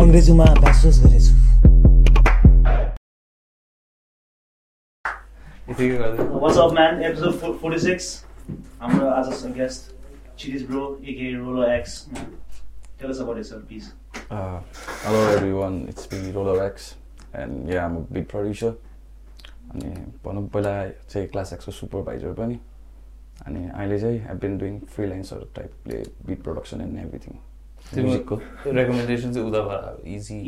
अङ्ग्रेजीमा ब्याचलर्स गरेछु What's up, man? Episode fo- 46. हाम्रो आजको गेस्ट चिरिज ब्रो एके रोलो एक्स Tell us about yourself, please. Uh, hello everyone, it's me Roller X and yeah, I'm a big producer. अनि भनौँ पहिला चाहिँ क्लास एक्सको सुपरभाइजर पनि अनि अहिले चाहिँ आई बिन डुइङ फ्रिलान्सहरू टाइपले बिट प्रोडक्सन एन्ड एभ्रिथिङ म्युजिकको रेकमेन्डेसन चाहिँ उताबाट आएको इजी.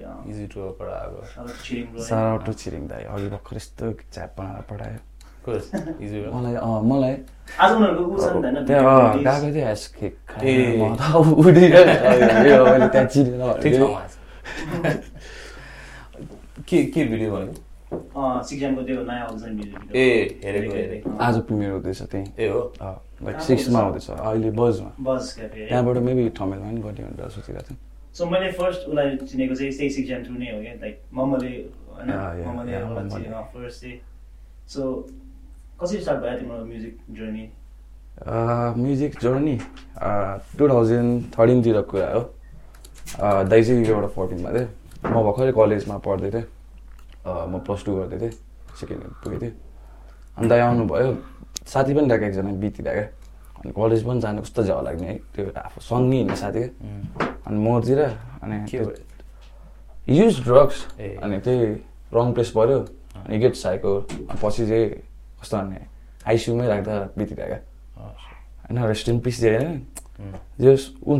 Yeah. इजी टुबाट आएको. सारा अटो छिरिङ दाई अघि भर्खर यस्तो च्याप बनाएर पठायो इजी मलाई मलाई गएको थियो ह्यास केक त्यहाँ। के के भिडियो भनेको. ए, हेरेको, आज प्रिमियर हुँदैछ त्यहीँ। ए हो? लाइक सिक्समा हुँदैछ। अहिले बजमा? त्यहाँबाट मेबी ठमेलमा पनि गर्ने भनेर सोचिरहेको थिएँ। So मैले फर्स्ट उसलाई चिनेको चाहिँ त्यही सिक्जाम थ्रु नै हो क्या? लाइक मम्मले होइन? मम्मले फर्स्ट चाहिँ। सो कसरी स्टार्ट भयो तिम्रो music journey music journey two thousand थर्टिनतिर कुरा हो अँ, दाइ चाहिँ एउटा फोर्टिनमा थिएँ। म भर्खरै कलेजमा पढ्दै थिएँ। अँ, म प्लस टू गर्दै थिएँ। सेकेन्ड इयर पुगेको थिएँ। अनि दाइ आउनुभयो। साथी पनि ल्याएको एकजना बितिरहेको क्या अनि कलेज पनि जानु कस्तो झ्याउ लाग्ने है। त्यो आफू सँगै हिँड्ने साथी। क्या अनि मोरतिर अनि के त्यो- भयो? Use drugs. अनि त्यही रङ प्लेस पऱ्यो अनि गेट साइको पछि चाहिँ कस्तो भने आइसियुमै राख्दा बितिरहेको होइन रेस्ट इन पिस दियो होइन जस उ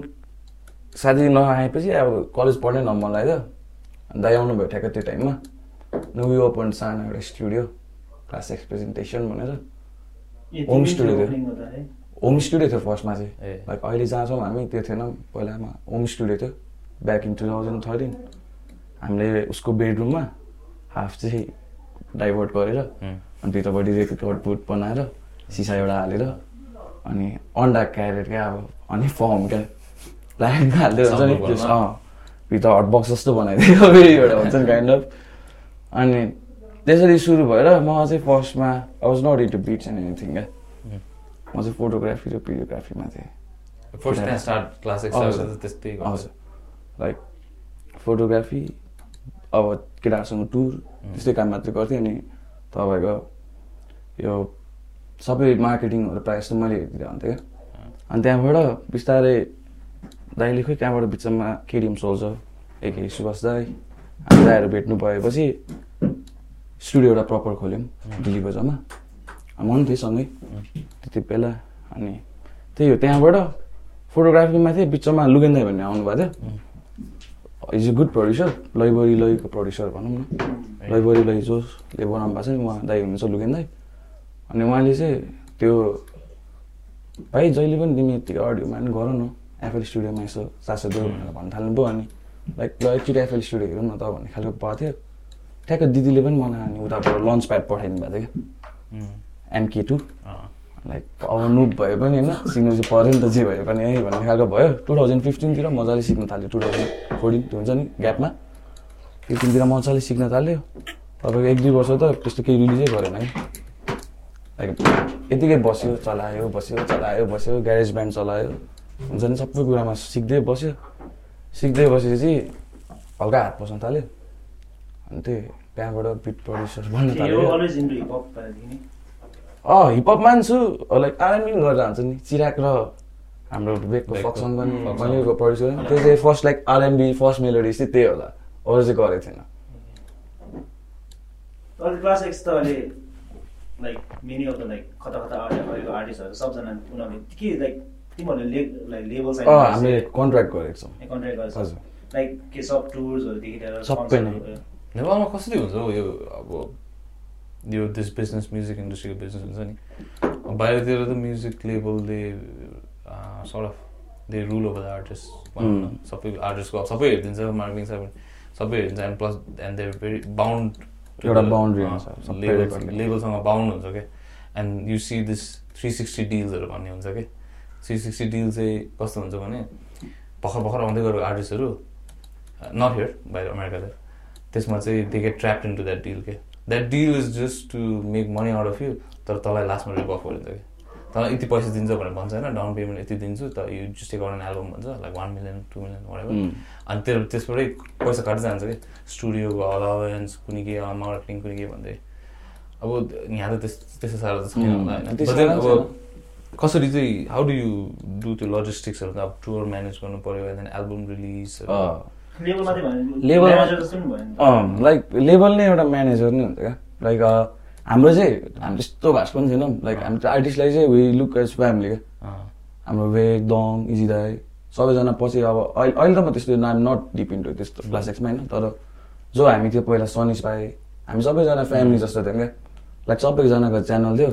साथी नआएपछि अब कलेज पढ्नै न मन लाग्यो। अनि दाइ आउनुभयो ठ्याक्कै त्यो टाइममा। नुवी ओपन सानो एउटा स्टुडियो क्लास एक्स प्रेजेन्टेसन भनेर होम स्टुडियो है? होम स्टुडियो थियो फर्स्टमा चाहिँ। लाइक अहिले जहाँ छौँ हामी त्यो थिएन। पहिलामा होम स्टुडियो थियो। Back in two thousand thirteen हामीले उसको बेडरुममा हाफ चाहिँ डाइभर्ट गरेर अनि भित्रपट्टि रेकर्ड बुट बनाएर सिसा एउटा हालेर अनि अन्डा क्यारेट क्या अब अनि फर्म क्या। लाइट हाल्दै हुन्छ नि। त्यो? अँ। भित्र हटबक्स जस्तो बनाइदिएको फेरि एउटा हुन्छ नि काइन्ड अफ अनि त्यसरी सुरु भएर म चाहिँ फर्स्टमा I was not into beats and anything क्या। म चाहिँ फोटोग्राफी र भिडियोग्राफीमा थिएँ हजुर। लाइक फोटोग्राफी अब केटाहरूसँग टुर त्यस्तै काम मात्रै गर्थेँ अनि तपाईँको यो सबै मार्केटिङहरू प्रायः जस्तो मैले हुन्थेँ। क्या अनि त्यहाँबाट बिस्तारै दाइले खोइ कहाँबाट बिचमा केडिएम सोल्छ एके सुभाष दाई हामी दाईहरू भेट्नु भएपछि स्टुडियो एउटा प्रपर खोल्यौँ दिल्ली बजारमा। म पनि थिएँ सँगै त्यति बेला अनि त्यही हो त्यहाँबाट फोटोग्राफीमा थिएँ बिचमा लुगेन दाई भन्ने आउनुभएको थियो। इज अ गुड प्रड्युसर लैबरी लैको प्रड्युसर भनौँ न लैबरी लै जसले बनाउनु भएको छ नि उहाँ दाई हुनुहुन्छ लुगेन दाई अनि उहाँले चाहिँ त्यो भाइ जहिले पनि तिमी त्यो अडियोमा पनि गर न एफएल स्टुडियोमा यसो सासो देऊ भनेर भन्न थाल्नुभयो अनि लाइक ल एकचोटि एफएल स्टुडियो हेरौँ न त भन्ने खालको भएको थियो ठ्याक्क दिदीले पनि मलाई अनि उताबाट लन्च प्याड पठाइदिनु भएको थियो क्या एमके टू लाइक अब नुप भए पनि होइन सिक्नु चाहिँ पऱ्यो नि त जे भए पनि है भन्ने खालको भयो। टु थाउजन्ड फिफ्टिनतिर मजाले सिक्न थाल्यो टु थाउजन्ड फोर्टिन हुन्छ नि ग्यापमा। फिफ्टिनतिर मजाले सिक्न थाल्यो। तपाईँको एक दुई वर्ष त त्यस्तो केही रिलिजै गरेन है। लाइक यतिकै बस्यो चलायो बस्यो चलायो बस्यो ग्यारेज ब्यान्ड चलायो। हुन्छ नि सबै कुरामा सिक्दै बस्यो। सिक्दै बसेपछि हल्का हात पस्न थाल्यो। अनि त्यही त्यहाँबाट बिट प्रड्युसर बन्न थाल्यो। अँ हिपहप मान्छु। लाइक आरएनबी पनि गरेर हुन्छ नि। चिराग र हाम्रो बेकको फक्सन पनि। मैले त्यो चाहिँ first like R n B first melody चाहिँ त्यही होला। अरू चाहिँ गरेको थिएन अहिले क्लास एक्स त अहिले like many of the like खतरा खतरा आर्ट अहिलेको आर्टिस्टहरू सबजना उनीहरूले के लाइक तिमीहरूले ले लाइक लेबल अँ हामीले कन्ट्र्याक्ट गरेको छौँ। कन्ट्र्याक्ट गर्छ। हजुर। लाइक के सब टुर्सहरूदेखि लिएर सबै नै। concertहरू। नेपालमा कसरी हुन्छ हौ यो अब यो दिस बिजनेस म्युजिक इन्डस्ट्रीको बिजनेस हुन्छ नि बाहिरतिर त music लेबलले sort of they rule over the artist भनौँ न. सबै आर्टिस्टको सबै हेरिदिन्छ मार्केटिङ सबै सबै हेरिदिन्छ and plus and there very bound एउटा recording। लेबलसँग बााउन्ड हुन्छ क्या and you see this three sixty डिल्सहरू भन्ने हुन्छ कि थ्री सिक्सटी डिल चाहिँ कस्तो हुन्छ भने भर्खर भर्खर आउँदै गरेको आर्टिस्टहरू नट हियर बाहिर अमेरिकातिर त्यसमा चाहिँ they get trapped into that deal deal के that deal is just to make money out of you तर तँलाई लास्टमा रिप अफ गरिन्छ कि? तँलाई यति पैसा दिन्छ भनेर भन्छ होइन? डाउन पेमेन्ट यति दिन्छु त यु जस्ट एन एल्बम भन्छ like one million two million whatever. अनि त्यो त्यसबाटै पैसा काट्दै जान्छ कि? स्टुडियोको अलावेन्स कुनै के मार्केटिङ कुनै के भन्दै। अब यहाँ त त्यस त्यस्तो साह्रो त छैन होला होइन? then साह्रो अब कसरी चाहिँ हाउ डु यु डु त्यो लजिस्टिक्सहरू त अब टुर म्यानेज गर्नु पऱ्यो and album release like level नै एउटा म्यानेजर नै हुन्छ क्या? लाइक हाम्रो चाहिँ हामी त्यस्तो भाष पनि छैनौँ लाइक हामी आर्टिस्टलाई चाहिँ वी लुक एज फ्यामिली क्या। हाम्रो वेग दङ इजी दाई सबैजना पछि अब अहिले अहिले त म त्यस्तो आइम नट डिप इन्टु त्यस्तो क्लास एक्समा होइन तर जो हामी थियो पहिला सनिस पाएँ हामी सबैजना फ्यामिली जस्तो थियौँ क्या। लाइक सबैजनाको च्यानल थियो।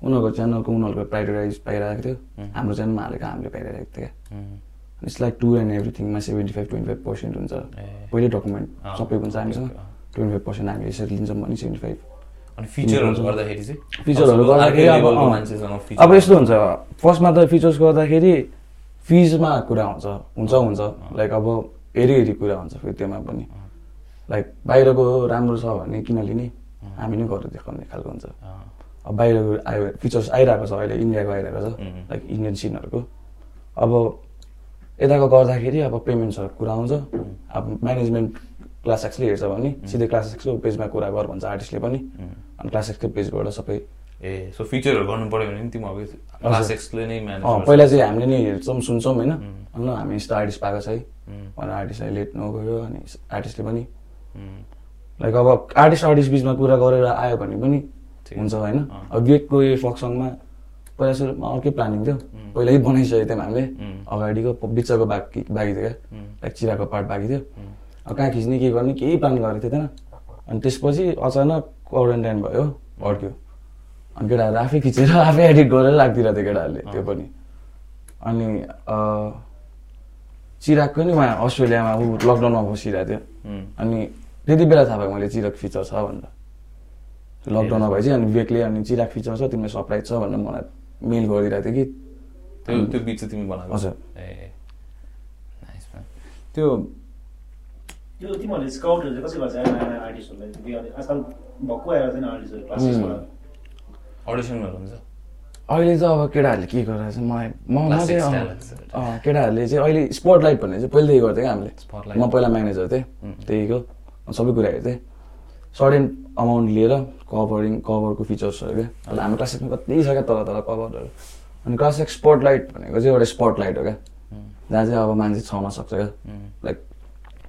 उनीहरूको च्यानलको उनीहरूको प्राइभेटाइज पाइरहेको थियो। हाम्रो च्यानलमा हालेको हामीले पाइरहेको थियो क्या। It's like to and एभ्रिथिङमा seventy five twenty five percent हुन्छ। पहिल्यै डकुमेन्ट सबै हुन्छ हामीसँग। ट्वेन्टी फाइभ पर्सेन्ट हामीले यसरी लिन्छौँ भने सेभेन्टी फाइभ अनि फिचरहरू गर्दाखेरि चाहिँ? गर्दाखेरि अब अब यस्तो हुन्छ। फर्स्टमा त फिचर्स गर्दाखेरि फिजमा कुरा हुन्छ। हुन्छ हुन्छ। लाइक अब हेरी हेरी कुरा हुन्छ फेरि त्योमा पनि। लाइक बाहिरको राम्रो छ भने किन लिने? हामी नै गरेर देखाउने खालको हुन्छ। अब बाहिरको आयो फिचर्स आइरहेको छ अहिले इन्डियाको आइरहेको छ. लाइक इन्डियन सिनहरूको अब यताको गर्दाखेरि अब पेमेन्ट्सहरू कुरा आउँछ अब म्यानेजमेन्ट क्लास एक्सले हेर्छ भने सिधै क्लास एक्सको पेजमा कुरा गर भन्छ आर्टिस्टले पनि। अनि क्लास एक्सको पेजबाट सबै ए सो फिचरहरू गर्नु पऱ्यो भने तिमी अब क्लास एक्सले नै म्यानेज पहिला चाहिँ हामीले नि हेर्छौँ सुन्छौँ होइन। ल हामी यस्तो आर्टिस्ट पाएको छ है। भनेर आर्टिस्टलाई लेट नगयो अनि आर्टिस्टले पनि। लाइक अब आर्टिस्ट आर्टिस्ट बिचमा कुरा गरेर आयो भने पनि हुन्छ होइन। अब गेटको यो फक्सङमा पहिला सुरुमा अर्कै प्लानिङ थियो। पहिल्यै बनाइसकेको थियौँ हामीले. अगाडिको बिचको बाँकी बाँकी थियो क्या। लाइक चिराको पार्ट बाँकी थियो। अब कहाँ खिच्ने के गर्ने केही प्लान गरेको थिएन। अनि त्यसपछि अचानक क्वारेन्टाइन भयो अड्क्यो अनि केटाहरू आफै खिचेर आफै एडिट गरेर राखिदिरहेको थियो केटाहरूले त्यो पनि। अनि अँ, चिरागको नि उहाँ अस्ट्रेलियामा ऊ लकडाउनमा बसिरहेको थियो। अनि त्यति बेला थाहा भयो मैले चिराग फिचर छ भनेर लकडाउनमा भएपछि अनि बेकले अनि चिराग फिचर छ तिमीलाई सरप्राइज छ भनेर मलाई मेल गरिदिरहेको थियो कि? त्यो त्यो बिच चाहिँ तिमी बनाएको हजुर। ए त्यो त्यो तिमीहरूले स्काउटहरू चाहिँ कसरी गर्छ? नयाँ नयाँ आर्टिस्टहरूलाई त्यो अहिले आजकल भक्कु आएर छैन आर्टिस्टहरू क्लास सिक्सबाट अडिसनहरू हुन्छ अहिले त अब केटाहरूले के गरेर चाहिँ मलाई म चाहिँ केटाहरूले चाहिँ अहिले स्पटलाइट भन्ने चाहिँ पहिल्यै गर्थ्यो क्या हामीले। म पहिला म्यानेजर थिएँ। त्यहीको सबै कुरा हेर्थेँ सर्टेन अमाउन्ट लिएर कभरिङ कभरको फिचर्सहरू क्या अहिले हाम्रो क्लासिकमा कति छ क्या तल तल कभरहरू अनि क्लासिक स्पटलाइट भनेको चाहिँ एउटा स्पटलाइट हो क्या जहाँ चाहिँ अब मान्छे छाउन सक्छ क्या लाइक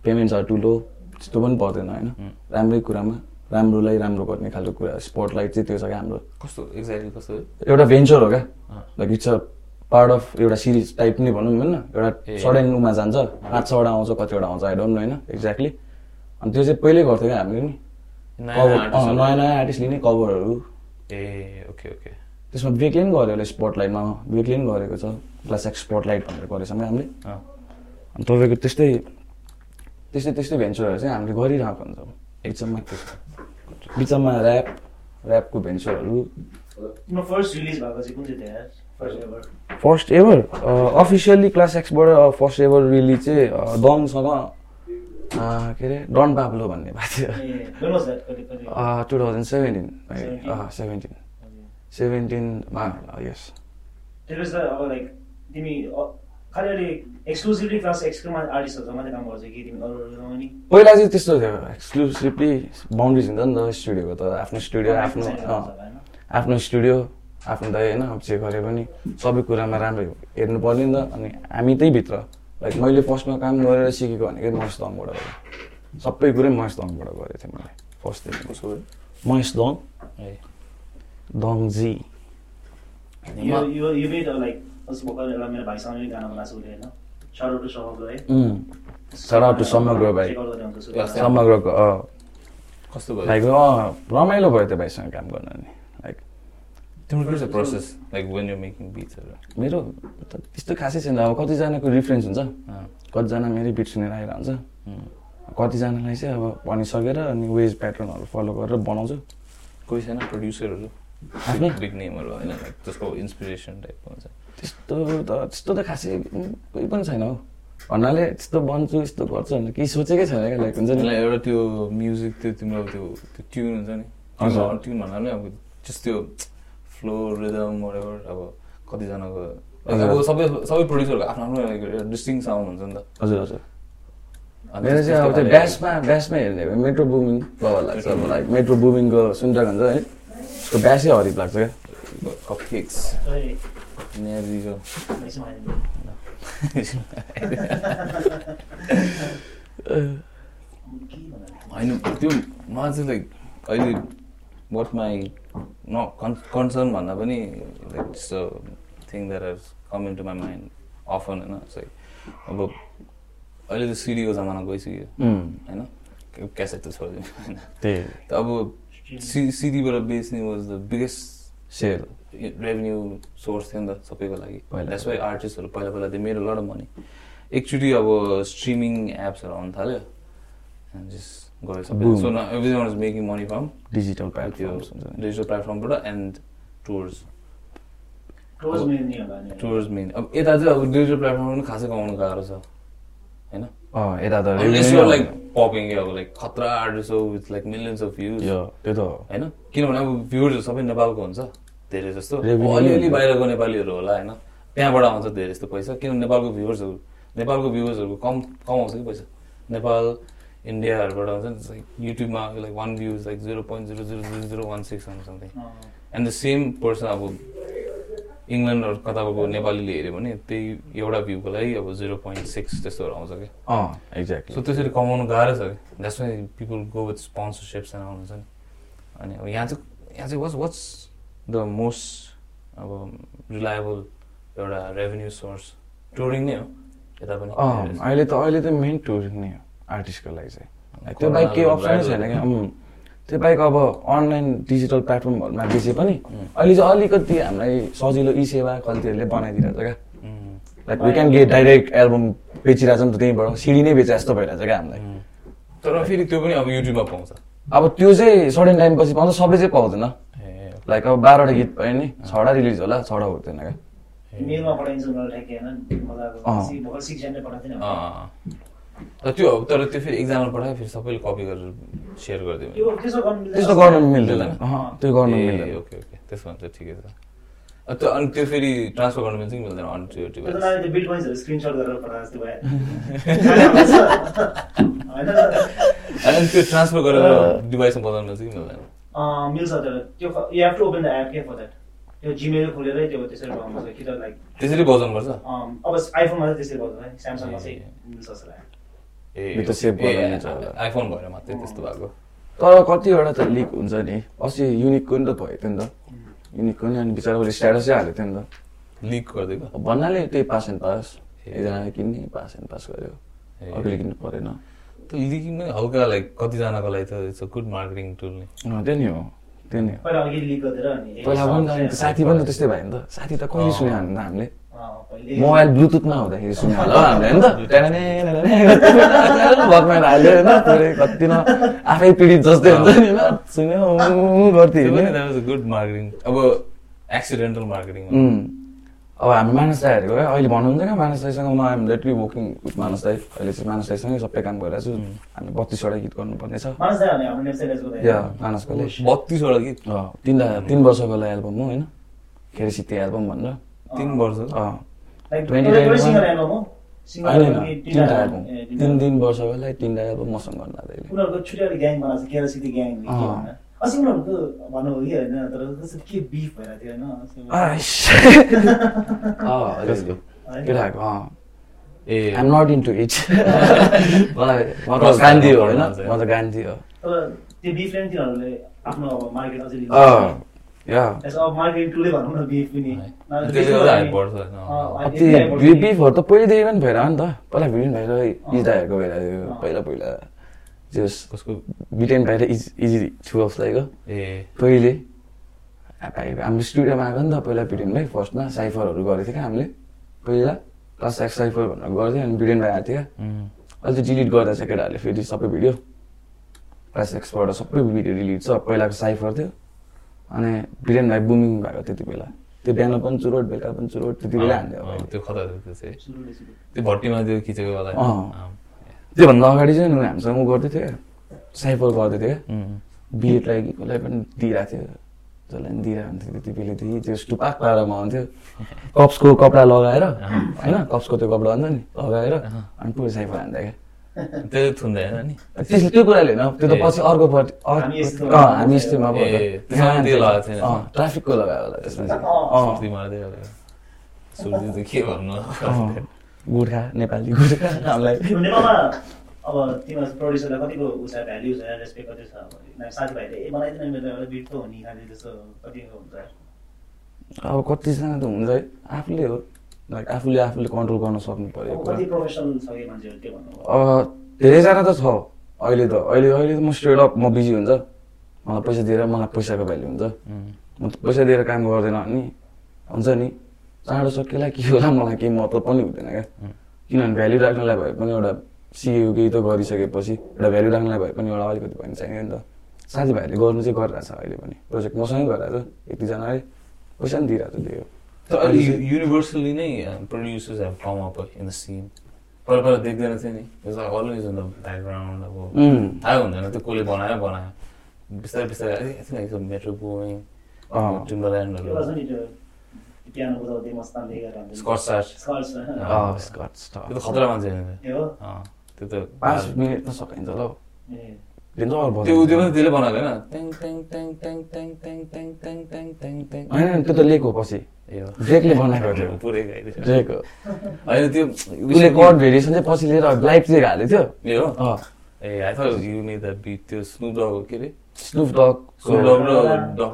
पेमेन्ट्सहरू ठुलो त्यस्तो पनि पर्दैन होइन राम्रै कुरामा राम्रोलाई राम्रो गर्ने खालको कुरा स्पटलाइट चाहिँ त्यो छ क्या हाम्रो कस्तो एक्ज्याक्टली कस्तो? एउटा भेन्चर हो क्या। Like it's a part of एउटा सिरिज टाइप नै भनौँ होइन एउटा। सडन उमा जान्छ पाँच छवटा आउँछ कतिवटा आउँछ आई डोन्ट नो होइन एक्ज्याक्टली अनि त्यो चाहिँ पहिल्यै गर्थ्यो क्या हामीले नि कभर नयाँ? नयाँ नयाँ आर्टिस्ट लिने कभरहरू ए ओके ओके त्यसमा बेकले पनि गर्यो होला स्पटलाइटमा बेकले पनि गरेको छ प्लस एक्स स्पटलाइट भनेर गरेछ हामीले। अँ। अनि तपाईँको त्यस्तै त्यस्तै त्यस्तै भेन्चरहरू चाहिँ हामीले गरिरहेको हुन्छौँ। बिचमा बिचमा ऱ्याप ऱ्यापको भेन्चरहरू फर्स्ट रिलिज भएको चाहिँ कुन चाहिँ थियो यार? First ever officially Class एक्सबाट first ever release चाहिँ दङसँग के अरे डन पाब्लो भन्ने भएको थियो। Two thousand seventeen? सेभेन्टिन सेभेन्टिनमा यस त पहिला चाहिँ त्यस्तो थियो एक्सक्लुसिभली बााउन्ड्रिज हुन्छ नि त स्टुडियोको त आफ्नो स्टुडियो आफ्नो आफ्नो स्टुडियो आफ्नो दाइ होइन अब जे गरे पनि सबै कुरामा राम्रो हेर्नु पर्ने नि त अनि हामी त्यही भित्र लाइक मैले फर्स्टमा काम गरेर सिकेको भनेकै महेश दङबाट हो। सबै कुरै महेश दङबाट गरेको थिएँ मैले फर्स्टदेखि कसो हो? महेश दङ? ए। दङजी। टु समग्र भाइ। समग्रको कस्तो भयो? भाइको अँ रमाइलो भयो त्यो भाइसँग काम गर्न नि। तिम्रो के छ process like when you making बिट्सहरू मेरो त त्यस्तो खासै छैन। अब कतिजनाको रिफरेन्स हुन्छ। कतिजना मेरै बिट सुनेर आइरहेको हुन्छ कतिजनालाई चाहिँ अब भनिसकेर अनि वेज प्याटर्नहरू फलो गरेर बनाउँछु। कोही छैन? प्रड्युसरहरू आफ्नै। बिग नेमहरू होइन जसको इन्सपिरेसन टाइपको हुन्छ। त्यस्तो त त्यस्तो त खासै कोही पनि छैन हौ। भन्नाले त्यस्तो बन्छु यस्तो गर्छु भनेर केही सोचेकै छैन क्या लाइक हुन्छ नि। एउटा त्यो म्युजिक त्यो तिम्रो त्यो त्यो ट्युन हुन्छ नि। ट्युन पनि अब जस्ट त्यो फ्लो रिदम whatever अब कतिजनाको। अब सबै सबै प्रड्युसरको आफ्नो आफ्नो डिस्टिङ साउन्ड हुन्छ नि त। हजुर हजुर। अनि मेरो चाहिँ अब त्यो ब्यासमा ब्यासमा हेर्ने हो भने मेट्रो बुमिङ बाबा लाग्छ अब लाइक मेट्रो बुमिङको सुन्दाक हुन्छ है उसको ब्यासै हरित लाग्छ क्या। कपकेक्स? होइन त्यो मलाई चाहिँ लाइक अहिले वाट माई न कन्सर्न भन्दा पनि लाइक त्यस्तो thing that has come into my mind mind often होइन चाहिँ अब अहिले त सिडीको जमाना गइसक्यो होइन? क्यासेट त छोडिदिनु होइन? त अब सि सिडीबाट बेच्ने was the biggest sale revenue source थियो नि त सबैको लागि। द्याट्स वाइ आर्टिस्टहरू पहिला पहिला त्यो मेरो लड मनी एकचोटि अब स्ट्रिमिङ एप्सहरू आउनु थाल्यो। जस्ट गयो सबै. So everyone is making money from digital नि डिजिटल प्लेटफर्मबाट एन्ड टुर्स। टुर्स मेन अब यता चाहिँ अब डिजिटल प्लेटफर्ममा पनि खासै कमाउनु गाह्रो छ होइन? अँ यता त Unless revenue you're नै like popping के अब लाइक खतरा आर्टिस्ट हो with like millions of views यो त्यो त होइन? किनभने अब भ्युजहरू सबै नेपालको हुन्छ धेरै जस्तो। अलिअलि बाहिरको नेपालीहरू होला होइन? त्यहाँबाट आउँछ धेरै जस्तो पैसा किनभने नेपालको भ्युवर्सहरू नेपालको भ्युवर्सहरू कम कम आउँछ कि पैसा? नेपाल इन्डियाहरूबाट आउँछ नि युट्युबमा like one views like zero point zero zero zero zero one six something अँ, एन्ड द सेम पर्सन अब इङ्ल्यान्ड कताको नेपालीले हेऱ्यो भने त्यही एउटा भ्यूको लागि अब जिरो पोइन्ट सिक्स त्यस्तोहरू आउँछ अँ एक्ज्याक्टली सो त्यसरी कमाउनु गाह्रो छ कि why people go with sponsorships and आउनुहुन्छ नि अनि अब यहाँ चाहिँ यहाँ चाहिँ वाट्स वाट्स द मोस्ट अब रिलायबल एउटा रेभेन्यू सोर्स टुरिङ नै हो यता पनि अँ अहिले त अहिले त मेन टुरिङ नै हो आर्टिस्टको लागि चाहिँ। त्यो बाहेक केही अप्सनै छैन क्या। त्यो बाहेक अब अनलाइन डिजिटल प्लेटफर्महरूमा बेचे पनि अहिले चाहिँ अलिकति हामीलाई सजिलो ई सेवा कल्तीहरूले बनाइदिरहेको छ क्या। Like we can get direct album बेचिरहेको छ नि त त्यहीँबाट। सिडी नै बेचे जस्तो भइरहेको छ क्या हामीलाई. तर फेरि त्यो पनि अब युट्युबमा पाउँछ। अब त्यो चाहिँ सर्टेन टाइम पछि पाउँछ सबै चाहिँ पाउँदैन। लाइक अब बाह्रवटा गीत भयो नि छवटा रिलिज होला छवटा हुँदैन क्या। त्यो अब तर त्यो फेरि एक्जाममा पठायो फेरि सबैले कपी गरेर सेयर गरिदियो। त्यस्तो गर्न मिल्दैन। त्यो गर्न मिल्दैन। Okay okay. त्यसो भने चाहिँ ठिकै छ। अ, त्यो अनि त्यो फेरि ट्रान्सफर गर्न मिल्छ कि मिल्दैन? अन टु त्यो अनि त्यो ट्रान्सफर गरेर डिभाइसमा बजाउनु मिल्छ कि मिल्दैन? अँ, मिल्छ तर त्यो you have to open the app के फर द्याट त्यो जिमेल खोलेरै त्यो त्यसरी बनाउनु कि त लाइक त्यसरी बजाउनु पर्छ? अब आइफोनमा चाहिँ त्यसरी बनाउँछ है। स्यामसङमा चाहिँ मिल्छ जस्तो लाग्यो आइफोन भएर मात्रै त्यस्तो भएको तर कतिवटा त लिक हुन्छ नि अस्ति युनिकको नि त भएको थियो नि त युनिकको नि अनि बिचरा उसले स्ट्याटसै हालेको थियो नि त लिक गरिदिएको भन्नाले त्यही पास एन्ड पास ए। एकजनाले किन्ने पास एन्ड पास गर्यो ए। अर्कोले किन्नु परेन त्यो लिकिङ पनि हल्का लाइक कतिजनाको लागि त it's a good marketing tool नि त्यो नि हो त्यो नि हो पहिला पनि साथी पनि त त्यस्तै भयो नि त साथी त कहिले सुन्यो हामीले मोबाइल ब्लुटुथमा हुँदाखेरि सुन्यो होला हामीले होइन बदमाएर हाल्यो होइन कति न आफै पीडित जस्तै हुन्छ नि होइन सुन्यो गर्थ्यो गुड मार्केटिङ अब एक्सिडेन्टल मार्केटिङ. अब हामी मानस दाईहरूको क्या अहिले भन्नुहुन्छ क्या मानस दाईसँग म I'm lately working with Manas दाई अहिले चाहिँ मानस दाईसँगै सबै काम गरिरहेको छु हामी बत्तिसवटा गीत गर्नुपर्ने छ मानसको बत्तिसवटा गीत अँ, तिन तिन वर्षको लागि एल्बम हो होइन खेर सित्ते एल्बम भनेर तिन वर्ष। अँ। लाइक 2021 एउटै- एउटै सिङ्गल एल्बम हो सिङ्गल होइन एल्बम होइन, कि तिनवटा तिनवटा एल्बम ए, तिन। तिन वर्षको लागि तिनवटा एल्बम मसँग गर्नु हो होइन? केटाहरूको ए। नट इन्टु इट म त हो म त गान्धी हो। बिफहरू त पहिलेदेखि पनि। भइरह्यो नि त। पहिला भिडियो भएर इजदाहरूको भइरहेको थियो पहिला पहिला। जस कसको बिटेन बाहिर इज इजी टुवेल्भ लाइको ए। पहिले। भाइ हाम्रो स्टुडियोमा आएको नि त पहिला बिटेन भाइ फर्स्टमा साइफरहरू गरेको थियो क्या हामीले। पहिला क्लास एक्स साइफर भनेर गर्थ्यो अनि बिटेन भाइ आएको थियो क्या. अहिले डिलिट गर्दा चाहिँ केटाहरूले फेरि सबै भिडियो। क्लास एक्सबाट सबै भिडियो डिलिट छ। पहिलाको साइफर थियो। अनि बिरेन भाइ बुमिङ भएको त्यति बेला त्यो बिहान पनि चुरोट बेलुका पनि चुरोट त्यति बेला हान्थ्यो। त्यो खतरा त्यो भट्टीमा त्यो खिचेको। त्योभन्दा अगाडि चाहिँ हामीसँग उ गर्दै थियो साइफर गर्दै थियो. बिएडलाई कि कसलाई पनि दिइरहेको थियो जसलाई पनि दिइरहेको हुन्थ्यो त्यति बेलादेखि त्यो स्टुपाक पारामा हुन्थ्यो कप्सको कपडा लगाएर होइन कप्सको त्यो कपडा हुन्छ नि लगाएर अनि पुरै साइफर हान्थ्यो क्या त्यो नि। त्यो कुराले होइन त्यो त पछि अर्को हामी यस्तोमा ट्राफिकको लगायो होला के भन्नु? गुर्खा नेपाली गुर्खा हामीलाई अब कतिजना त हुन्छ है। आफूले हो। लाइक आफूले आफूले कन्ट्रोल गर्न सक्नु पर्यो भन्नु अब धेरैजना त छ। अहिले त अहिले अहिले त म स्ट्रेट अप म बिजी हुन्छ। मलाई पैसा दिएर मलाई पैसाको भ्याल्यु हुन्छ। म त पैसा दिएर काम गर्दैन नि। हुन्छ नि? चाँडो सकेला के होला मलाई केही मतलब पनि हुँदैन क्या। किनभने भ्याल्यु राख्नलाई भए पनि एउटा सिकेको केही त गरिसकेपछि एउटा भ्याल्यु राख्नलाई भए पनि एउटा अलिकति पनि चाहियो नि त। साथीभाइहरूले गर्नु चाहिँ गरिरहेछ अहिले पनि। प्रोजेक्ट मसँगै गरिरहेछ। यतिजनाले पैसा पनि दिइरहेको छ त्यही हो अहिले युनिभर्सली नै producers have come up in the scene पहिला पहिला देख्दैन थियो नि अलवेज इन द ब्याकग्राउन्ड अब थाहा हुँदैन त्यो कसले बनायो बनायो। बिस्तारै बिस्तारै अलिक मेट्रो गोइङ टिम्बरल्यान्डहरू खतरा मान्छे त्यो त पाँच मिनट त सकिन्छ ल। हौ त्यो त्यो होइन त्यो त लेक हो पछि ड्रेकले बनाएको थियो पुरै हो त्यो भेरिएसन चाहिँ पछि लिएर लाइफ चाहिँ हालेको थियो ए आई द स्नुप डग के अरे स्नुप डग स्नुप डग र Dogg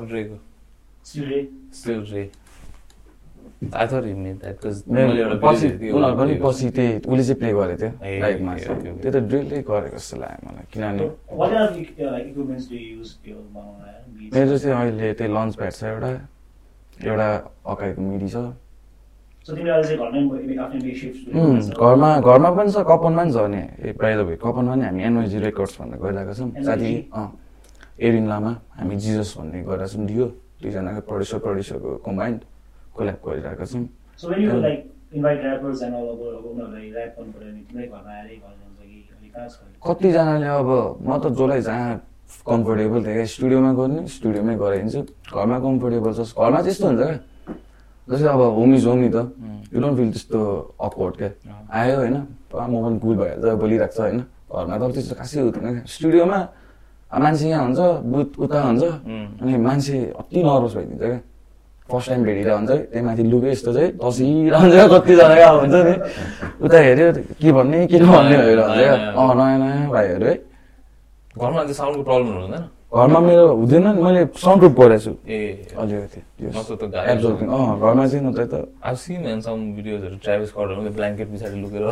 I thought you need that because पछि उनीहरू पनि पछि त्यही उसले चाहिँ प्ले गरेको थियो ओके। त्यो त ड्रिलले गरेको जस्तो लाग्यो मलाई किनभने beats? मेरो चाहिँ अहिले त्यही लन्च प्याड छ एउटा एउटा अकाइको मिडी छ। घरमै घरमा घरमा पनि छ कपनमा पनि छ नि। ए प्रायः भयो कपनमा पनि हामी एनवाइजी रेकर्ड्स भनेर गइरहेको छौँ। साथी अँ एरिन लामा हामी जिजस भन्ने गरेर छौँ दियो दुईजनाको प्रड्युसर प्रड्युसरको कम्बाइन्ड कोल्याब गरिरहेको छौँ अब उनीहरूलाई गर्नु पऱ्यो भने घरमा आएरै कि कतिजनाले अब म त जसलाई जहाँ कम्फोर्टेबल थियो क्या स्टुडियोमा गर्ने स्टुडियोमै गराइदिन्छु घरमा कम्फोर्टेबल छ घरमा चाहिँ यस्तो हुन्छ क्या जस्तै अब होम इज होम नि त यु डोन्ट फिल त्यस्तो अकवर्ड क्या आयो होइन पुरा म पनि कुल भएर बोलिरहेको छ होइन घरमा त अब त्यस्तो खासै हुँदैन क्या स्टुडियोमा मान्छे यहाँ हुन्छ बुथ उता हुन्छ अनि मान्छे अति नर्भस भइदिन्छ क्या फर्स्ट टाइम भेटिरहेको हुन्छ त्यही माथि लुकै यस्तो चाहिँ तसिरहन्छ कतिजना क्या अब हुन्छ नि। उता हेऱ्यो के भन्ने के नभन्ने भएर हुन्छ। क्या अँ नयाँ। नयाँ भाइहरू है। घरमा त्यो साउन्डको प्रब्लमहरू हुँदैन? घरमा मेरो हुँदैन नि। मैले साउन्ड प्रुफ गरेको छु। ए अलिकति अँ घरमा चाहिँ नत्र त। I've seen in some भिडियोजहरू ट्राभल्स गर्दा ब्ल्याङ्केट पछाडि लुकेर।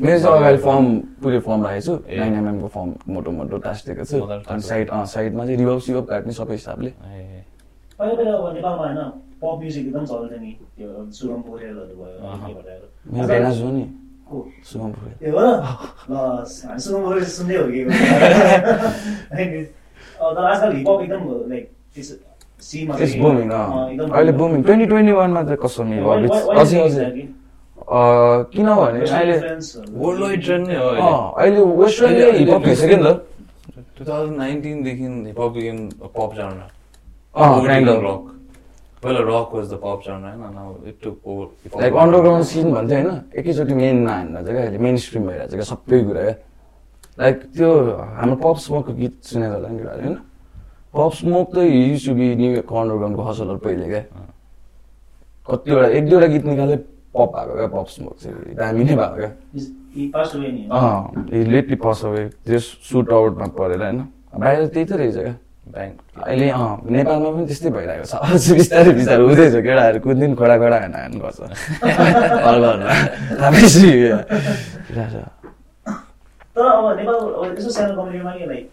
मेरो चाहिँ अगाडि फर्म पुरै फर्म राखेको छु। नाइन एमएमको फर्म मोटो मोटो टाँसिदिएको छु। मजाले अनि। साइड अँ साइडमा चाहिँ रिभब सिभब काट्ने सबै हिसाबले। ए, पप म्युजिक एकदम चल्थ्यो नि। त्यो सुगम पोखरेलहरू भयो नि। हामी सुगम सुन्दै हो कि? तर आजकल हिपहप एकदम लाइक अहिले पप पहिला rock was the pop genre होइन. लाइक अन्डरग्राउन्ड सिन भन्थ्यो होइन? एकैचोटि मेनमा हान्दा चाहिँ क्या अहिले मेन स्ट्रिम भइरहेको छ क्या सबै कुरा क्या? लाइक त्यो हाम्रो पप स्मोकको गीत सुनेको होला नि केटाहरूले होइन? पप स्मोक त युज टु बी न्यु योर्कको अन्डरग्राउन्डको हसलहरू पहिले क्या? कतिवटा एक दुईवटा गीत निकाल्दै पप भएको क्या पप स्मोक चाहिँ। दामी नै भएको क्या? अँ लेटली पस अवे त्यो सुट आउटमा परेर होइन? बाहिर त्यही त रहेछ क्या? Bang. अहिले अँ नेपालमा पनि त्यस्तै भइरहेको छ। अझ बिस्तारै बिस्तारै हुँदैछ केटाहरू कुन दिन खोडा खोडा हान हान गर्छ तर अब नेपाल अब यसो सानो कम्युनिटीमा के like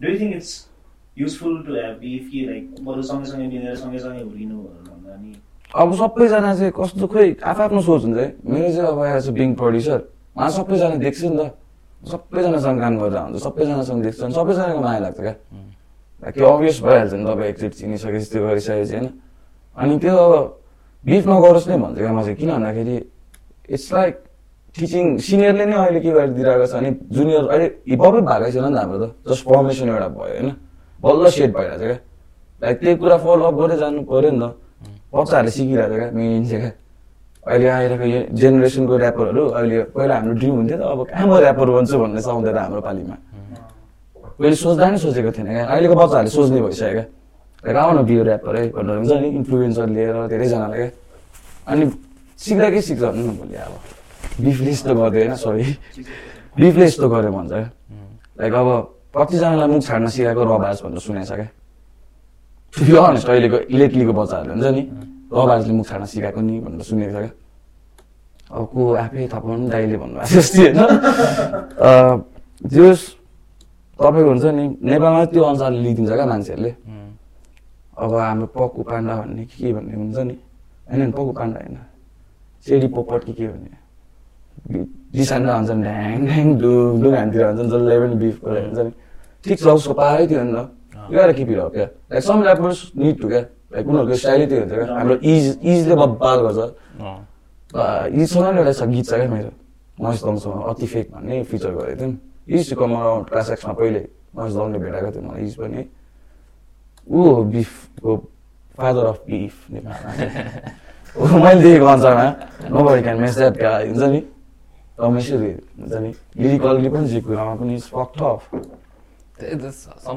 do you think it's useful to have beef कि लाइक बरु सँगैसँगै मिलेर सँगैसँगै हुर्किनु भन्दा नि? अब सबैजना चाहिँ कस्तो खोइ आफ्नो सोच हुन्छ है। मेरो चाहिँ अब आएर चाहिँ बिङ प्रड्युसर उहाँ सबैजना देख्छु नि त। सबैजनासँग काम गरेर हुन्छ सबैजनासँग देख्छ अनि सबैजनाको माया लाग्छ क्या। त्यो अभियस भइहाल्छ नि तपाईँ एकचोटि चिनिसकेपछि त्यो गरिसकेपछि होइन अनि त्यो अब बिफ नगरोस् नै भन्छु क्या म चाहिँ किन भन्दाखेरि इट्स लाइक टिचिङ सिनियरले नै अहिले के गरिदिइरहेको छ भने जुनियर अहिले हिपहपै भएकै छैन नि त हाम्रो त जस्ट फर्मेसन एउटा भयो होइन बल्ल सेट भइरहेको छ क्या लाइक त्यही कुरा फलोअप गर्दै जानु पऱ्यो नि त बच्चाहरूले सिकिरहेको छ क्या मेन चाहिँ क्या अहिले आइरहेको यो जेनेरेसनको ऱ्यापरहरू अहिले पहिला हाम्रो ड्रिम हुन्थ्यो त अब कहाँ म ऱ्यापर बन्छु भन्ने आउँदैन हाम्रो पालिमा पहिले सोच्दा नै सोचेको थिएन क्या। अहिलेको बच्चाहरूले सोच्ने भइसक्यो क्या। आउन बियो ऱ्यापर है भनेर हुन्छ नि इन्फ्लुएन्सर लिएर धेरैजनाले क्या। अनि सिक्दा के सिक्छ भन्नु न भोलि अब। बिफले यस्तो गर्दै होइन सरी बिफले यस्तो गर्यो भन्छ क्या। लाइक अब कतिजनालाई मुख छाड्न सिकाएको रबाज भनेर सुनेको छ क्या बी अनेस्ट अहिलेको इलेक्ट्रीको बच्चाहरूले हुन्छ नि रबाजले मुख छाड्न सिकाएको नि भनेर सुनेको छ क्या। अब को आफै थपाउनु दाइले भन्नुभएको जस्तै होइन। तपाईँको हुन्छ नि नेपालमा त्यो अनुसारले लिइदिन्छ क्या मान्छेहरूले। अब हाम्रो पक्कु पाण्डा भन्ने के के भन्ने हुन्छ नि? होइन नि पक्कु पाण्डा होइन। चेडी पोपट के के भन्ने? डिसान्डा भन्छन् ढ्याङ ढ्याङ डुङ डुङ हान्तिर भन्छन् जसले पनि बिफ गरेर हुन्छ नि। ठिक छ उसको पारै थियो नि त किप इट अप क्या? Like some rappers need to क्या? लाइक उनीहरूको स्टाइलै त्यो हुन्छ क्या। हाम्रो इज इजले बब्बाल गर्छ। इजसँग एउटा छ गीत छ क्या मेरो। महेश दङसँग अति फेक भन्ने फिचर गरेको थियौँ इज कम अराउन्ड क्लास एक्समा पहिले महेश दङले भेटाएको थियो मलाई इज पनि। ऊ हो बिफको फादर अफ बिफ नेपालमा। मैले देखेको अनुसारमा nobody can mess that हुन्छ नि? रमेशले हुन्छ नि? लिरिकल्ली पनि जे कुरामा पनि some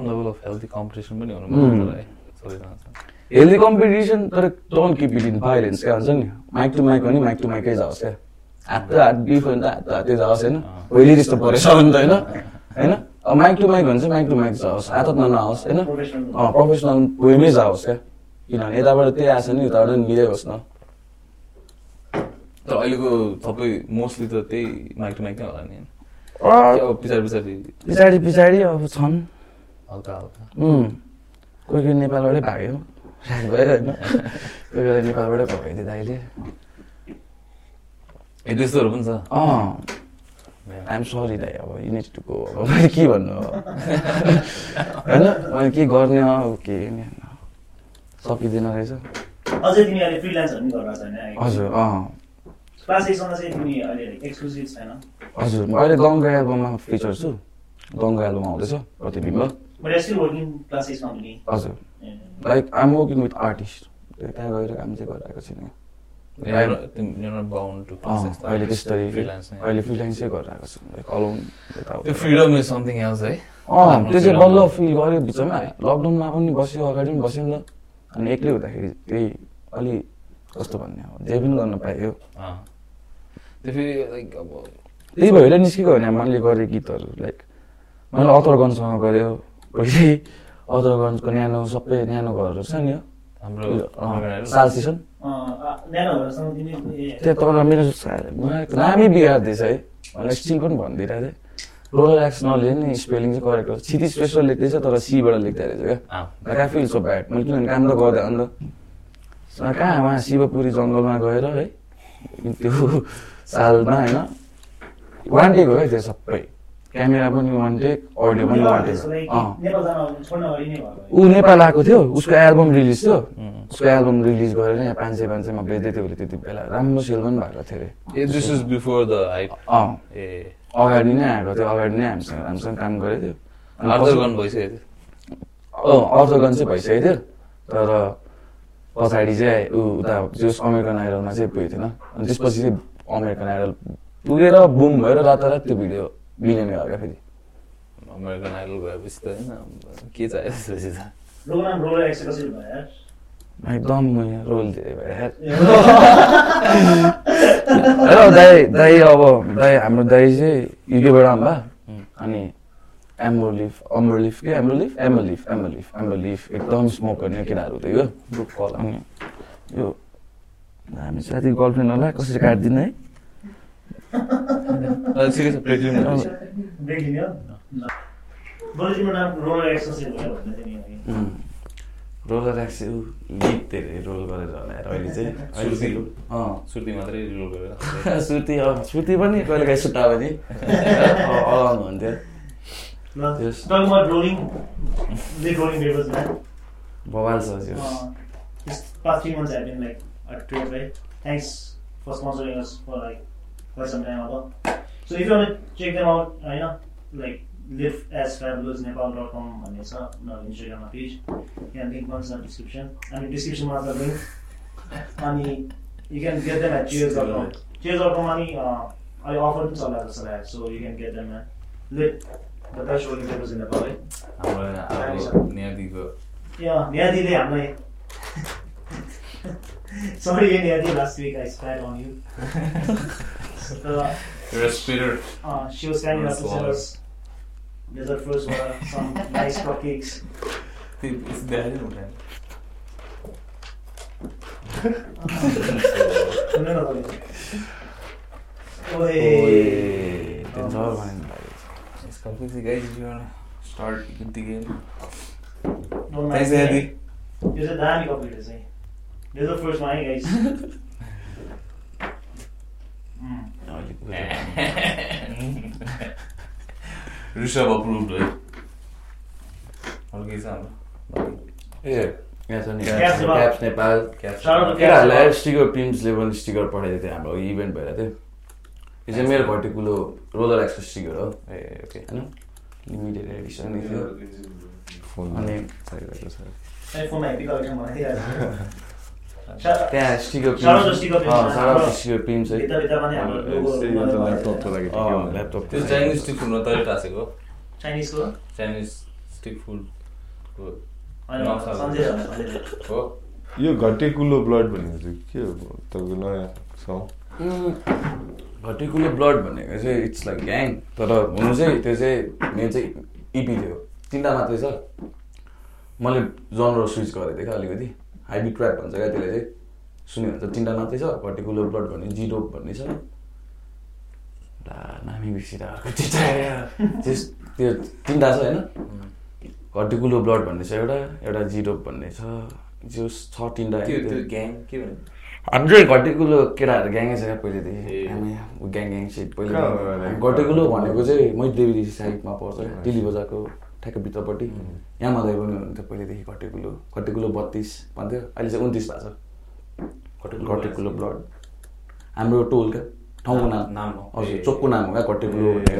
level of healthy competition पनि हुनु. पर्छ है सबैजना हेल्दी कम्पिटिसन तर don't keep it in violence क्या हुन्छ नि? माइक टु माइक पनि माइक टु माइकै जाओस् क्या? हात त हात बिफ भने त हात त हातै जाओस् होइन पहिले त्यस्तो परेछ भने त होइन होइन अब माइक टु माइक भने चाहिँ माइक टु माइक जाओस् हात हातमा नआओस् होइन प्रोफेसनल वेमै जाओस् क्या किनभने यताबाट त्यही आएको छ नि उताबाट पनि मिलै होस् न। तर अहिलेको सबै मोस्टली त त्यही माइक टु माइक नै होला नि। त्यो पछाडि पछाडि? पछाडि पछाडि अब छन्। हल्का हल्का। उम्, कोही कोही नेपालबाटै भाग्यो। भयो होइन। कोही कोही नेपालबाटै भगाइदियो दाइले। ए त्यस्तोहरू पनि छ। अँ। आइएम सरी दाइ अब युनिट टु गो अब मैले के भन्नु अब? होइन मैले के गर्ने अब? के नि सकिँदैन रहेछ। अझै तिमी अहिले फ्रिलान्सहरू पनि गरिरहेको छैन हजुर अँ। क्लास एसँग चाहिँ तिमी अहिले एक्सक्लुसिभ छैन? हजुर म अहिले दङ्गा एल्बममा फिचर छु। दङ्गा एल्बम आउँदैछ प्रतिबिम्ब हजुर। Like I'm working with artist त्यहाँ गएर काम चाहिँ गरिरहेको छैन। अहिले त्यस्तै फ्रिलान्स अहिले फ्रिलान्सै गरिरहेको छु लाइक अलोन त्यो फ्रिडम इज समथिङ एल्स है अँ त्यो चाहिँ बल्ल फिल गऱ्यो बिचमा लकडाउनमा पनि बस्यो अगाडि पनि बस्यो नि त अनि एक्लै हुँदाखेरि त्यही अलि कस्तो भन्ने अब जे पनि गर्न पायो। त्यो फेरि लाइक अब त्यही भएर निस्केको होइन मैले गरेँ गीतहरू लाइक मैले अथरगन्जसँग गऱ्यो पहिले अथरगन्जको न्यानो सबै न्यानो घरहरू छ नि यो हाम्रो साल सिसन न्यानोहरूसँग तिमी ए, त्यो तर मेरो नामै बिगार्दैछ है। मलाई स्टिल पनि भनिदिइरहेको थिएँ रोलर एक्स नले नि स्पेलिङ चाहिँ करेक्ट हो क्षिति श्रेष्ठ लेख्दैछ तर सीबाट लेख्दै रहेछ क्या। फिल सो ब्याड मैले किनभने काम त गर्दै हो नि त स- कहाँ उहाँ शिवपुरी जङ्गलमा गएर है त्यो सालमा होइन वान टेक हो क्या त्यो सबै। क्यामेरा पनि वान टेक अडियो पनि वान टेक त्यसको लागि अँ नेपाल जान छोड्न अगाडि नै भयो। ऊ नेपाल आएको थियो उसको एल्बम रिलिज थियो। उसको एल्बम रिलिज गरेर यहाँ पाँच सय पाँच सयमा बेच्दै थियो उसले त्यति बेला। राम्रो सेल पनि भएको थियो अरे ए this is before the hype अँ। ए। अगाडि नै आएको थियो अगाडि नै हामीसँग हामीसँग काम गरेको थियो। अर्थगन चाहिँ भइसकेको थियो। तर पछाडि चाहिँ ऊ उता जस अमेरिकन आइडलमा चाहिँ पुगेको थिएन। अनि त्यसपछि चाहिँ अमेरिकन आइडल पुगेर बुम भएर रातारात त्यो भिडियो मिलेन भयो क्या फेरि अमेरिकन आइडल गएपछि त होइन के चाहियो त्यसपछि त भयो एकदम रोल धेरै भएर हेलो दाई दाई अब दाई हाम्रो दाई चाहिँ युकेबाट आउनुभयो अनि एम्बोलिफ अम्बोलिफ के एम्बोलिफ एम्बोलिफ एम्बोलिफ एम्बोलिफ एकदम स्मोक गर्ने केटाहरू थियो यो कल अनि यो हामी साथी गर्लफ्रेन्ड होला कसरी काट्दिनु है रोलर एक्स कसरी भयो भन्दै थियो नि अघि। उम्. रोलर एक्स ऊ गीत धेरै रोल गरेर होला यार अहिले चाहिँ अँ सुर्ती मात्रै रोल गरेर श्रुति अँ श्रुति पनि कहिले काहीँ सुटायो भने अलाउनु हुन्थ्यो छ त्यो uh, this past three months have been like a trip right thanks for sponsoring us for like quite some time ago so if you want to check them out I know like live as fabulousnepal.com भन्ने छ उनीहरूको इन्स्टाग्राममा page यहाँ link पनि छ description अनि डिस्क्रिप्सनमा छ link अनि you can get them at cheers dot com cheers dot कममा नि अहिले अफर पनि चलाएको जस्तो लाग्यो so you can get them lit the best rolling papers in Nepal है हाम्रो अब यहाँदेखिको Yeah, Niyadi हामीलाई Sorry, Niyadi, last week I spat on you. respirator. Uh, ah, she was standing enough to sell us dessert were some nice cupcakes. It's there, no man. no, no, no. Oye. That's all, man. Nice cupcakes, guys. If you wanna start the game. Thanks, Andy. You're the damn computers, eh? This is the first one, eh, guys. Rishabh है छ हाम्रो? ए caps Nepal. केटाहरूलाई sticker प्रिन्ट्सले पनि sticker पठाइदिएको थियो हाम्रो event भएर थियो यो चाहिँ मेरो घटेकुलो रोलर एक्सको स्टिकर हो ए ओके होइन लिमिटेड एडिसन थियो फोन अनि त्यहाँ स्टिकर ल्यापटप त्यो चाइनिज स्टिक फुडमा तैँले टाँसेको चाइनिजको चाइनिज स्टिक फुड छ, छ। हो यो घटेकुलो ब्लड भनेको चाहिँ के हो तपाईँको नयाँ सङ घटेकुलो ब्लड भनेको चाहिँ इट्स लाइक ग्याङ तर हुनु चाहिँ त्यो चाहिँ मेरो चाहिँ इपी थियो तिनवटा मात्रै छ मैले जनर स्विच गरेको थिएँ क्या अलिकति हाइब्रिड ट्र्याप भन्छ क्या त्यसले चाहिँ? सुन्यो भने चाहिँ तिनवटा मात्रै छ घटेकुलो ब्लड भन्ने जिरो भन्ने छ। नामी बिर्सिएर अर्को त्यस त्यो तिनवटा छ होइन? घटेकुलो ब्लड भन्ने छ एउटा एउटा जिरो भन्ने छ। जो छ तिनवटा ग्याङ के भन्यो? हाम्रो घटेकुलो केटाहरू ग्याङै छ क्या पहिलेदेखि। ग्याङ ग्याङ सिट पहिले? घटेकुलो भनेको चाहिँ मैदेवी साइडमा पर्छ। क्या दिल्ली बजारको ठ्याक्क भित्रपट्टि। यहाँ मदै पनि हुनुहुन्थ्यो पहिलेदेखि घटेकुलो घटेकुलो बत्तिस भन्थ्यो। अहिले चाहिँ उन्तिस भएको छ। घटेकुलो घटेकुलो ब्लड। हाम्रो टोल क्या ठाउँको नाम नाम। हो। हजुर। चोकको नाम हो क्या? घटेकुलो भनेर।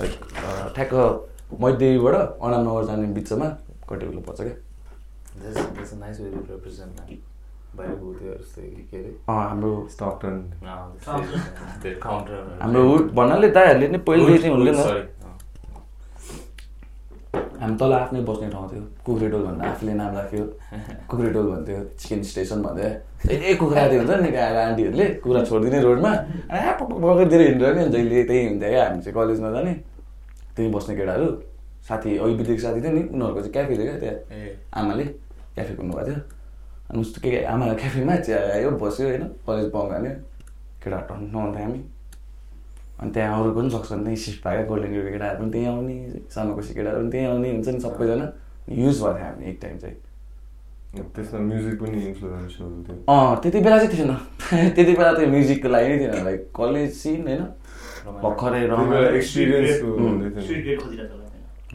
लाइक ठ्याक्क मैदेवीबाट अनामनगर जाने बिचमा घटेकुलो पर्छ क्या। हाम्रो हाम्रो भन्नाले दाइहरूले नै चाहिँ हुँदैन। हामी तल आफ्नै बस्ने ठाउँ थियो। कुखुरेटोल भन्दा आफूले नाम राख्यो। कुखुरेटोल भन्थ्यो। चिकन स्टेसन भन्दै ए कुखुरा थियो हुन्छ नि आएर आन्टीहरूले कुखुरा छोडिदिने रोडमा। पक्कर हिँडेर नि। जहिले त्यही हुन्थ्यो क्या हामी चाहिँ कलेजमा जाने। त्यहीँ बस्ने केटाहरू। साथी अघि बितेको साथी थियो नि। उनीहरूको चाहिँ क्याफे थियो क्या त्यहाँ। आमाले क्याफे खोल्नुभएको थियो। अनि उस्तो के के आमा क्याफेमा चिया आयो बस्यो होइन। कलेज बङ्ग हाल्यो केटाहरू टन्न आउँथ्यो हामी। अनि त्यहाँ अरू पनि सक्छ नि त्यहीँ सिफ्ट भएको गोल्डन युको केटाहरू पनि त्यहीँ आउने सानो खुसी केटाहरू पनि त्यहीँ आउने हुन्छ नि सबैजना। युज भएको थियो हामी एक टाइम चाहिँ। त्यसमा म्युजिक पनि इन्फ्लुएन्सहरू थियो अँ त्यति बेला चाहिँ थिएन। त्यति बेला त म्युजिकको लागि नै थिएन। लाइक कलेज सिन होइन? भर्खरै।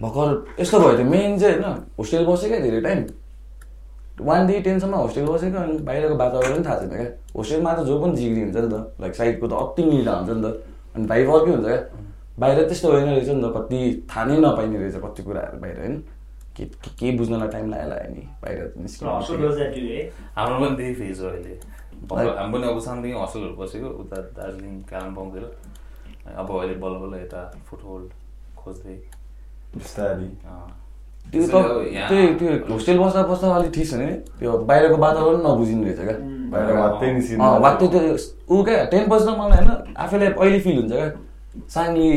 भर्खर यस्तो भयो त्यो मेन चाहिँ होइन? होस्टेल बसेँ क्या धेरै टाइम वान डे टेनसम्म होस्टेल बसेको अनि बाहिरको वातावरण थाहा छैन क्या। होस्टेलमा त जो पनि जिग्री हुन्छ नि त लाइक साइडको त अति मिल्दा हुन्छ नि त। अनि भाइ अर्कै हुन्छ क्या? बाहिर त्यस्तो होइन रहेछ नि त कति थाहा नै नपाइने रहेछ कति कुराहरू बाहिर होइन। के के- बुझ्नलाई टाइम लाग्यो होला नि बाहिर? हाम्रो पनि त्यही फेज हो अहिले। अब हामी पनि अब सानोदेखि हस्टेलहरू बसेको उता दार्जिलिङ कालिम्पोङतिर अब अहिले बल्ल बल्ल यता फुटहोल्ड खोज्दै। बिस्तारी। त्यो त त्यसैले अब यहाँ- त्यो होस्टेल बस्दा बस्दा अलिक ठिक छ नि। त्यो बाहिरको वातावरण नबुझिने रहेछ क्या। बाहिर त्यो ऊ क्या टेन बज्दा मलाई होइन आफैलाई अहिले फिल हुन्छ क्या। साङ्ली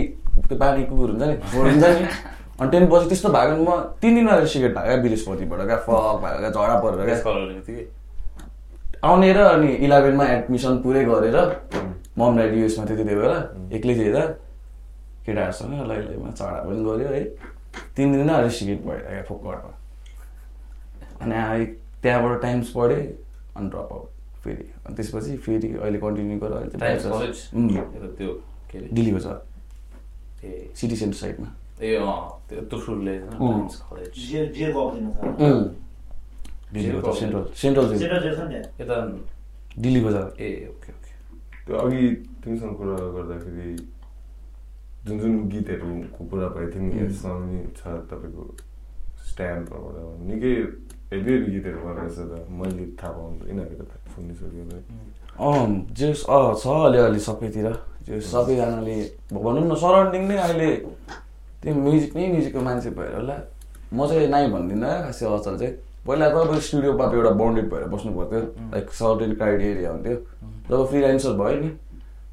त्यो बानी कुकुर हुन्छ नि हुन्छ नि। अनि टेन बजी त्यस्तो भएको नि म तिन दिन अगाडि सिगरेट भएको क्या विलेजपट्टिबाट क्या फक भएको क्या झडा परेर क्या। आउने र अनि इलेभेनमा एडमिसन पुरै गरेर मम ड्याडी युएसमा थियो त्यति बेला एक्लै थिएँ त केटाहरूसँग लैलैमा चढा पनि गऱ्यो है। तिन दिन अरे सिगरेट भएर क्या फोकटमा अनि आए त्यहाँबाट टाइम्स पढेँ अनि ड्रप आउट फेरि। अनि त्यसपछि फेरि अहिले कन्टिन्यू गरेर अहिले चाहिँ टाइम्स bachelor's- कलेज उम्, त्यो के अरे? दिल्लीको छ। ए। सिटी सेन्टर साइडमा। ए. दिल्लीको सेन्ट्रल सेन्ट्रल जेल छ ए ओके ओके। त्यो अघि तिमीसँग कुरा गर्दाखेरि जुन जुन गीतहरूको कुरा भएको थियो नि. यसमा पनि छ तपाईँको स्ट्यान्डबाट निकै हेभी हेभी गीतहरू बनाएको छ त मैले थाहा पाउनु यिनीहरूको त सुनिसक्यो है अँ जे अँ छ अलिअलि सबैतिर त्यो सबैजनाले भनौँ न सराउन्डिङ नै अहिले त्यो म्युजिक नै म्युजिकको मान्छे भएर होला म चाहिँ नाइ भन्दिनँ खासै अचल चाहिँ पहिला त अब स्टुडियोमा एउटा बााउन्डेड भएर बस्नु पर्थ्यो लाइक सर्टेन क्राइटेरिया हुन्थ्यो जब फ्रिलान्सर भयो नि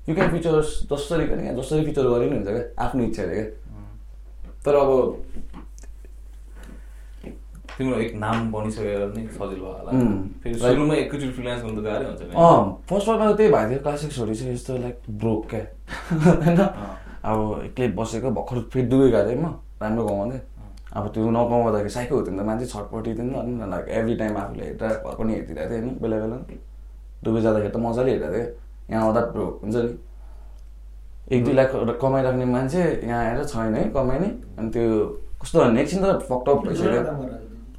यु क्यान फिचर्स जसरी पनि क्या जसरी फिचर गरे नि हुन्छ क्या आफ्नो इच्छाले क्या तर अब तिम्रो एक नाम बनिसकेर नि सजिलो भयो होला। उम्. फेरि सुरुमा एकैचोटि फ्रिलान्स गर्नु त गाह्रै हुन्छ अँ फर्स्ट फर्स्टमा त्यही भएको थियो क्लासिक्सहरू चाहिँ यस्तो लाइक ब्रोक क्या। होइन? अब एक्लै बसेको भर्खर फेरि दुवै गएको थिएँ म राम्रो कमाउँदै अब त्यो नकमाउँदाखेरि साइको हुन्थ्यो नि त मान्छे छटपट्टि थियो नि त लाइक एभ्री टाइम आफूले हेरेर घर पनि हेरिदिरहेको थियो होइन? बेला बेला। दुबई जाँदाखेरि त मजाले हेरेको थियो यहाँ आउँदा हुन्छ नि। एक दुई लाख कमाइराख्ने मान्छे यहाँ आएर छैन है कमाइने अनि त्यो कस्तो भन्ने एकछिन त फक्टअप भइसक्यो।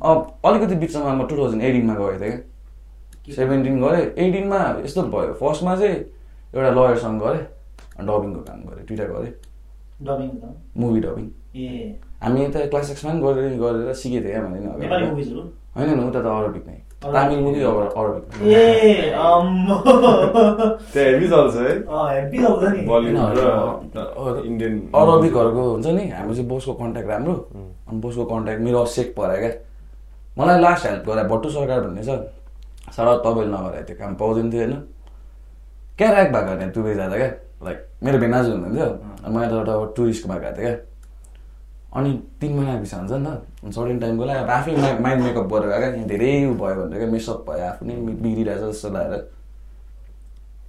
अब अलिकति बिचमा म टु थाउजन्ड एटिनमा गएको थिएँ क्या। सेभेन्टिन गरेँ एटिनमा यस्तो भयो। फर्स्टमा चाहिँ एउटा लयरसँग गरेँ। डबिङको काम गरेँ। दुइटा गरेँ। डबिङ मुभी डबिङ हामी यता क्लास सिक्समा पनि गरेर गरेर सिकेको थिएँ क्या मैले नि नेपाली अगाडि। मुभिजहरू होइन होइन उता त अरबिक नै तामिल मुभी अरबिक ए अम्मो त्यहाँ हेभी चल्छ है अँ हेप्पी चल्छ नि बलिउड अँ, र इन्डियन अरबिकहरूको हुन्छ नि हाम्रो चाहिँ बोसको कन्ट्याक्ट राम्रो अनि बोसको कन्ट्याक्ट मेरो सेक पऱ्यो क्या मलाई लास्ट हेल्प गरायो भट्टु सरकार भन्ने छ सारा तपाईँले नगराए त्यो काम पाउँदैन थियो होइन क्या ऱ्याक भएको होइन दुबई जाँदा क्या लाइक मेरो भेनाजु हुनुहुन्थ्यो अनि म यताबाट अब टुरिस्टमा गएको थिएँ क्या अनि तिन महिना पछि हुन्छ नि त। सर्टेन टाइमको लागि अब आफै माइ माइन्ड मेकअप गरेर गएको यहाँ धेरै भयो भनेर क्या मेसअप भयो आफू नै बिग्रिरहेछ जस्तो लागेर।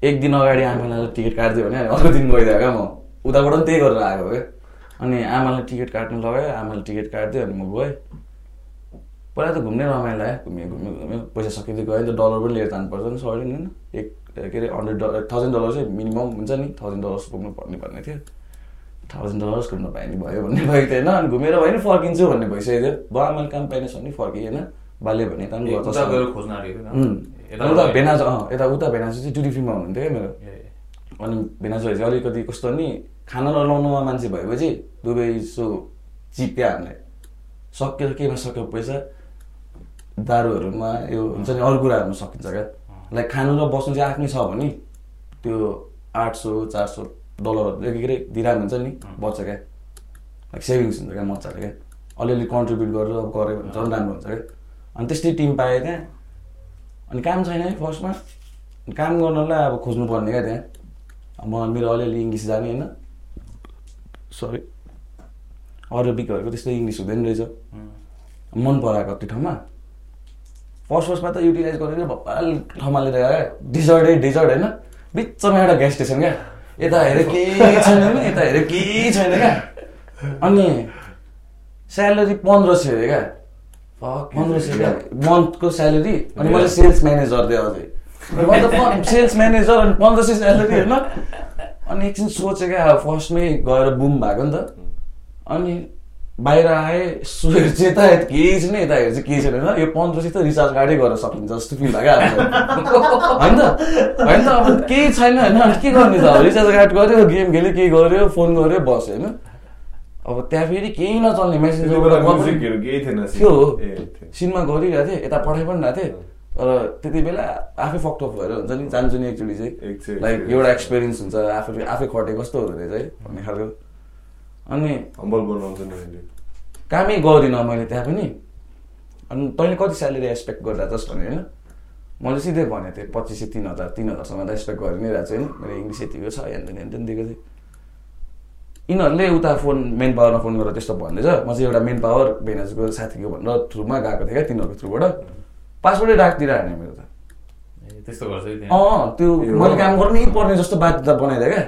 एक दिन अगाडि आमालाई टिकट काटिदियो भने अर्को दिन गइदियो क्या म। उताबाट पनि त्यही गरेर आएको क्या अनि आमालाई टिकट काट्नु लगायो आमाले टिकट काटिदियो अनि म गएँ। पहिला त घुम्ने रमाइलो आयो। घुम्यो घुम्यो घुम्यो। पैसा सकिँदै गयो। नि त डलर पनि लिएर जानुपर्छ नि सरी होइन एक के अरे हन्ड्रेड डलर थाउजन्ड डलर चाहिँ मिनिमम हुन्छ नि। थाउजन्ड डलर्स पुग्नु पर्ने भन्ने थियो। थाउजन्ड डलर्स घुम्नु पाए नि भयो भन्ने भएको होइन? अनि घुमेर भयो नि फर्किन्छु भन्ने भइसकेको थियो। भयो आमाले काम पाइनस् भने फर्केँ होइन बाल्य भने पनि उता भेनाजु अँ यता उता भेनाजु चाहिँ ड्युटी फ्रीमा हुनुहुन्थ्यो क्या मेरो। अनि भेनाजुहरू चाहिँ अलिकति कस्तो नि खाना नलाउनुमा मान्छे भएपछि दुबई सो चिप्यो हामीलाई। सक्यो केमा सक्यो पैसा? दारूहरूमा यो हुन्छ नि अरू कुराहरूमा सकिन्छ क्या। लाइक खानु र बस्नु चाहिँ आफ्नै छ भने त्यो आठ सौ चार सौ डलरहरू के अरे दिराम हुन्छ नि बच्छ क्या। लाइक सेभिङ्स हुन्छ क्या मजाले क्या। अलिअलि कन्ट्रिब्युट गरेर अब गऱ्यो भने झन् राम्रो हुन्छ क्या। अनि त्यस्तै टिम पाएँ त्यहाँ अनि काम छैन है फर्स्टमा काम गर्नलाई अब खोज्नु पर्ने क्या त्यहाँ। अब म मेरो अलिअलि इङ्ग्लिस जाने होइन। सरी अरबिकहरूको त्यस्तो इङ्ग्लिस हुँदैन रहेछ। मन पराएको त्यो ठाउँमा। फर्स्ट फर्स्टमा त युटिलाइज गरेर भप्पाल ठाउँमा लिएर डिजर्टै डिजर्ट होइन। बिचमा एउटा ग्यास स्टेसन क्या। यता हेऱ्यो केही छैन नि यता हेऱ्यो केही छैन क्या। अनि स्यालेरी पन्ध्र सय अरे क्या। पन्ध्र सय क्या। मन्थको स्यालेरी। अनि मैले सेल्स म्यानेजर दिएँ अझै। सेल्स म्यानेजर अनि पन्ध्र सय स्यालेरी होइन। अनि एकछिन सोचेँ क्या अब फर्स्टमै गएर बुम भएको नि त। अनि बाहिर आएँ हेर्छु यता केही छैन यता हेर्छु केही छैन। यो पन्ध्र सय त रिचार्ज कार्डै गर्न सकिन्छ जस्तो फिल भयो क्या हामीलाई। होइन त? होइन त अब केही छैन होइन? अनि के गर्ने त? अब रिचार्ज कार्ड गऱ्यो गेम खेल्यो के गर्यो फोन गऱ्यो बस्यो होइन? अब त्यहाँ फेरि केही नचल्ने मेसेज केही थियो थियो सिनमा गरिरहेको थिएँ यता पठाइ पनि रहेको थिएँ। तर त्यति बेला आफै फक्टअप भएर हुन्छ नि जान्छु नि एक्चुली चाहिँ। एकचोटि लाइक एउटा एक्सपिरियन्स हुन्छ आफूले आफै खटे कस्तो हुँदो रहेछ है भन्ने खालको। अनि हम्बल बनाउँछ कामै गरिनँ मैले त्यहाँ पनि। अनि तैँले कति स्यालेरी एक्सपेक्ट गरिरहेको छस् भने होइन? मैले सिधै भनेको थिएँ पच्चिस सय तिन हजार तिन हजारसम्म त एक्सपेक्ट गरि नै रहेको छु होइन? मेरो इङ्ग्लिस यतिको छ हेन हेन दिएको थिएँ यिनीहरूले उता फोन मेन पावरमा फोन गरेर त्यस्तो भन्दैछ। म चाहिँ एउटा मेन पावर भेनाजको साथीको भनेर थ्रुमा गएको थिएँ क्या तिनीहरूको थ्रुबाट। पासपोर्टै राखिदिएर हाने मेरो त। त्यस्तो गर्छ अँ त्यो मैले काम गर्नै पर्ने जस्तो बाध्यता बनाइदिएँ क्या।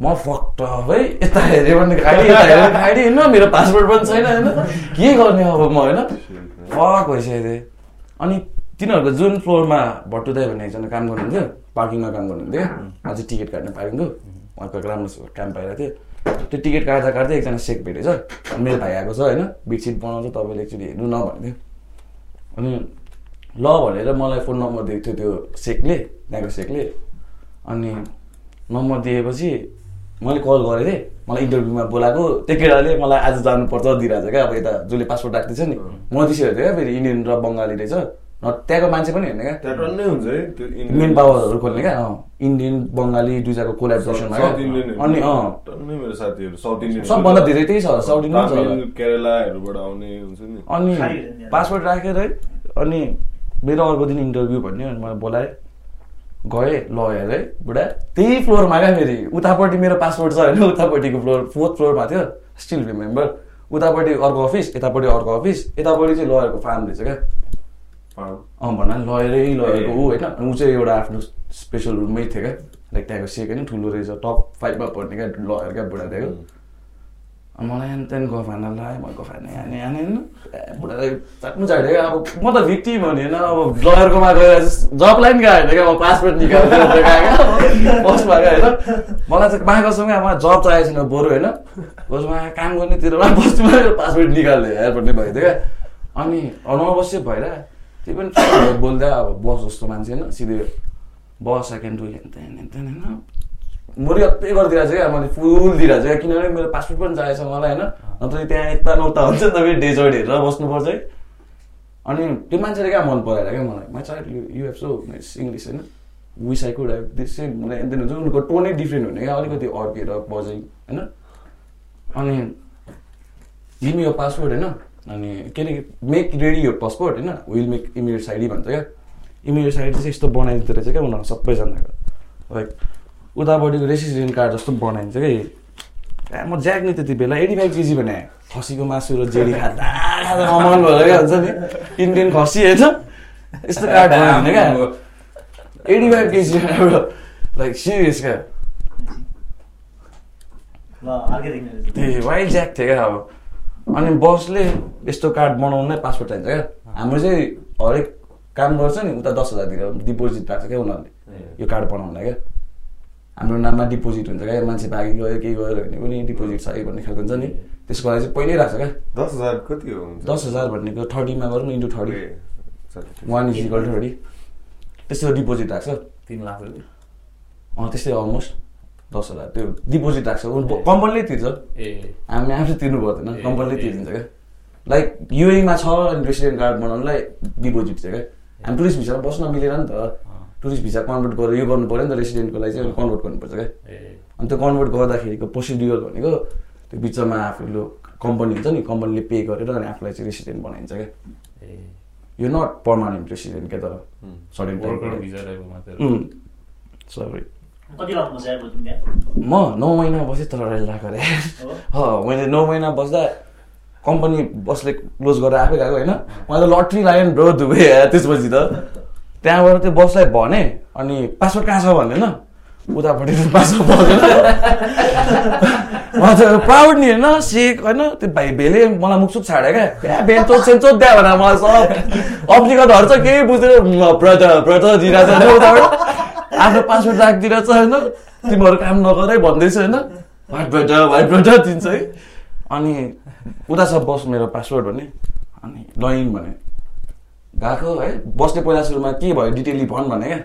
म फक्ट है? यता हेऱ्यो भने खाइडी यता हेऱ्यो भने खाइडी होइन? मेरो पासपोर्ट पनि छैन होइन? के गर्ने अब म होइन? फक भइसकेको थिएँ अनि तिनीहरूको जुन फ्लोरमा भट्टुदाई भन्ने एकजना काम गर्नुहुन्थ्यो पार्किङमा काम गर्नुहुन्थ्यो चाहिँ टिकट काट्ने पार्किङको। उहाँको राम्रो काम पाइरहेको थिएँ त्यो टिकट काट्दा काट्दै एकजना सेक भेटेछ मेरो भाइ आएको छ होइन? बिटसिट बनाउँछ तपाईँले एकचोटि हेर्नु न भन्थ्यो अनि ल भनेर मलाई फोन नम्बर दिएको थियो त्यो सेकले त्यहाँको सेकले अनि नम्बर दिएपछि मैले कल गरेको थिएँ मलाई इन्टरभ्यूमा बोलाएको। त्यो केटाले मलाई आज जानुपर्छ दिइरहेको छ क्या अब यता जसले पासपोर्ट राख्दैछ नि। म त्यसो हेर्थेँ क्या फेरि इन्डियन र बङ्गाली रहेछ। न त्यहाँको मान्छे पनि हेर्ने क्या। त्यहाँ टन्नै हुन्छ है त्यो मेन पावरहरू खोल्ने क्या अँ। इन्डियन बङ्गाली दुईजनाको कोलाबोरेसनमा अनि अँ। टन्नै मेरो साथीहरू साउथ इन्डियन सबभन्दा धेरै त्यही छ साउथ इन्डियन केरलाहरूबाट आउने हुन्छ नि। अनि। पासपोर्ट राखेर है अनि मेरो अर्को दिन इन्टरभ्यू भन्यो अनि मलाई बोलाएँ। गएँ ल हेर है बुढा। त्यही फ्लोरमा क्या फेरि। उतापट्टि मेरो पासपोर्ट छ होइन उतापट्टिको फ्लोर फोर्थ फ्लोरमा थियो। स्टिल रिमेम्बर उतापट्टि अर्को अफिस यतापट्टि अर्को अफिस यतापट्टि चाहिँ लयरको फार्म रहेछ क्या। अँ। पनि लयरै लयरको ऊ होइन। ऊ चाहिँ एउटा आफ्नो स्पेसल रुममै थियो क्या। लाइक त्यहाँको सेक होइन ठुलो रहेछ टप फाइभमा पर्ने क्या लयर क्या बुढा त्यहाँको मलाई अनि त्यहाँदेखि लगाएँ म गफाना हाने हाने होइन? बुढाले चाट्नु अब म त भिक्टिम हो नि होइन? अब लयरकोमा गएर जबलाई पनि गएको होइन क्या म पासपोर्ट निकालेर बसमा गयो होइन? मलाई चाहिँ मागसँगै मलाई जब चाहिएको छैन बरु होइन? बरुमा काम गर्नेतिरमा बस्नु पासपोर्ट निकाल्दै हेर भन्ने भइदियो क्या। अनि अनवश्य भएर त्यही पनि बोल्दा अब बस जस्तो मान्छे होइन? सिधै बस आई क्यान डु होइन? म रियत्तै गरिदिरहेको छु क्या मैले फुल दिइरहेको छु क्या किनभने मेरो पासपोर्ट पनि चाहिएको छ मलाई होइन नत्र त्यहाँ यता नौता हुन्छ नि त फेरि डेजर्ट हेरेर बस्नुपर्छ है अनि त्यो मान्छेले क्या मन पराएर क्या मलाई मा child you have so English होइन wish I could have this same मलाई हुन्छ उनीहरूको टोनै डिफ्रेन्ट हुने क्या अलिकति अर्केर बजाइ होइन अनि गिभ यो पासपोर्ट होइन अनि के अरे मेक रेडी यो पासपोर्ट होइन विल मेक इमिडिएट साइडी भन्छ क्या इमिडिएट साइडी चाहिँ यस्तो बनाइदिँदो रहेछ क्या उनीहरू सबैजनाको लाइक उतापट्टिको रेसिडेन्ट कार्ड जस्तो बनाइन्छ कि। म ज्याक नि त्यति बेला। एटी फाइभ केजी भने खसीको मासु र जेडी खाँदा खाँदा अमन भएर क्या हुन्छ नि। इन्डियन खसी होइन यस्तो कार्ड बनाइदिने क्या। Eighty five kg like serious क्या। त्यही वाइल्ड ज्याक थियो क्या अब। अनि बसले यस्तो कार्ड बनाउनु नै पासपोर्ट चाहिन्छ क्या। हाम्रो चाहिँ हरेक काम गर्छ नि उता दस हजार दिएर डिपोजिट राख्छ क्या उनीहरूले। यो कार्ड बनाउनलाई क्या। हाम्रो नाममा डिपोजिट हुन्छ क्या। मान्छे भागी गयो केही गयो भने पनि डिपोजिट छ है भन्ने खालको हुन्छ नि। त्यसको लागि चाहिँ पहिल्यै राख्छ क्या। दस हजार कति हो हुन्छ? दस हजार भनेको थर्टीमा गरौँ into thirty. One is equal thirty. त्यस्तो डिपोजिट राख्छ। तिन लाख अँ त्यस्तै अलमोस्ट दस हजार। त्यो डिपोजिट राख्छ। कम्पनीले तिर्छ। ए। हामी आफै तिर्नु पर्दैन। कम्पनीले। तिर्दिन्छ क्या। लाइक युएमा छ अनि रेसिडेन्ट कार्ड बनाउनुलाई डिपोजिट छ क्या। हामी टुरिस्ट भिसा बस्न मिलेन नि त। टुरिस्ट भिसा कन्भर्ट गरेर यो गर्नु पऱ्यो नि त रेसिडेन्टको लागि चाहिँ कन्भर्ट गर्नुपर्छ क्या। ए। अनि त्यो कन्भर्ट गर्दाखेरिको प्रोसिड्युर भनेको त्यो बिचमा आफूले कम्पनी हुन्छ नि कम्पनीले पे गरेर अनि आफूलाई चाहिँ रेसिडेन्ट बनाइन्छ क्या। ए। यो नट पर्मानेन्ट रेसिडेन्ट क्या तर। सरी म नौ महिना बसेँ तर रेला ह? मैले नौ महिना बस्दा कम्पनी बसले क्लोज गरेर आफै गएको होइन। मलाई त लट्री लाग्यो नि ब्रो दुबई त्यसपछि त। त्यहाँबाट त्यो बसलाई भने अनि पासपोर्ट कहाँ छ भन्दैन उतापट्टि त प्राउड नि होइन सेक होइन त्यो भाइ भेले मलाई मुखसुक छाड्यो क्या। बेन्चो सेन्चो द्या भनेर मलाई सब अप्लिकटहरू चाहिँ केही बुझ्दैन। ब्रत ब्रत दिइरहेको छ होइन उताबाट। आफ्नो पासपोर्ट राखिदिरहेको छ होइन। तिमीहरू काम नगर भन्दैछ होइन। वाइट ब्रट वाइट ब्रट दिन्छ है। अनि उता छ बस मेरो पासपोर्ट भने अनि लइन भने। गएको है बस्ने पहिला सुरुमा के भयो? डिटेली भन् भने क्या?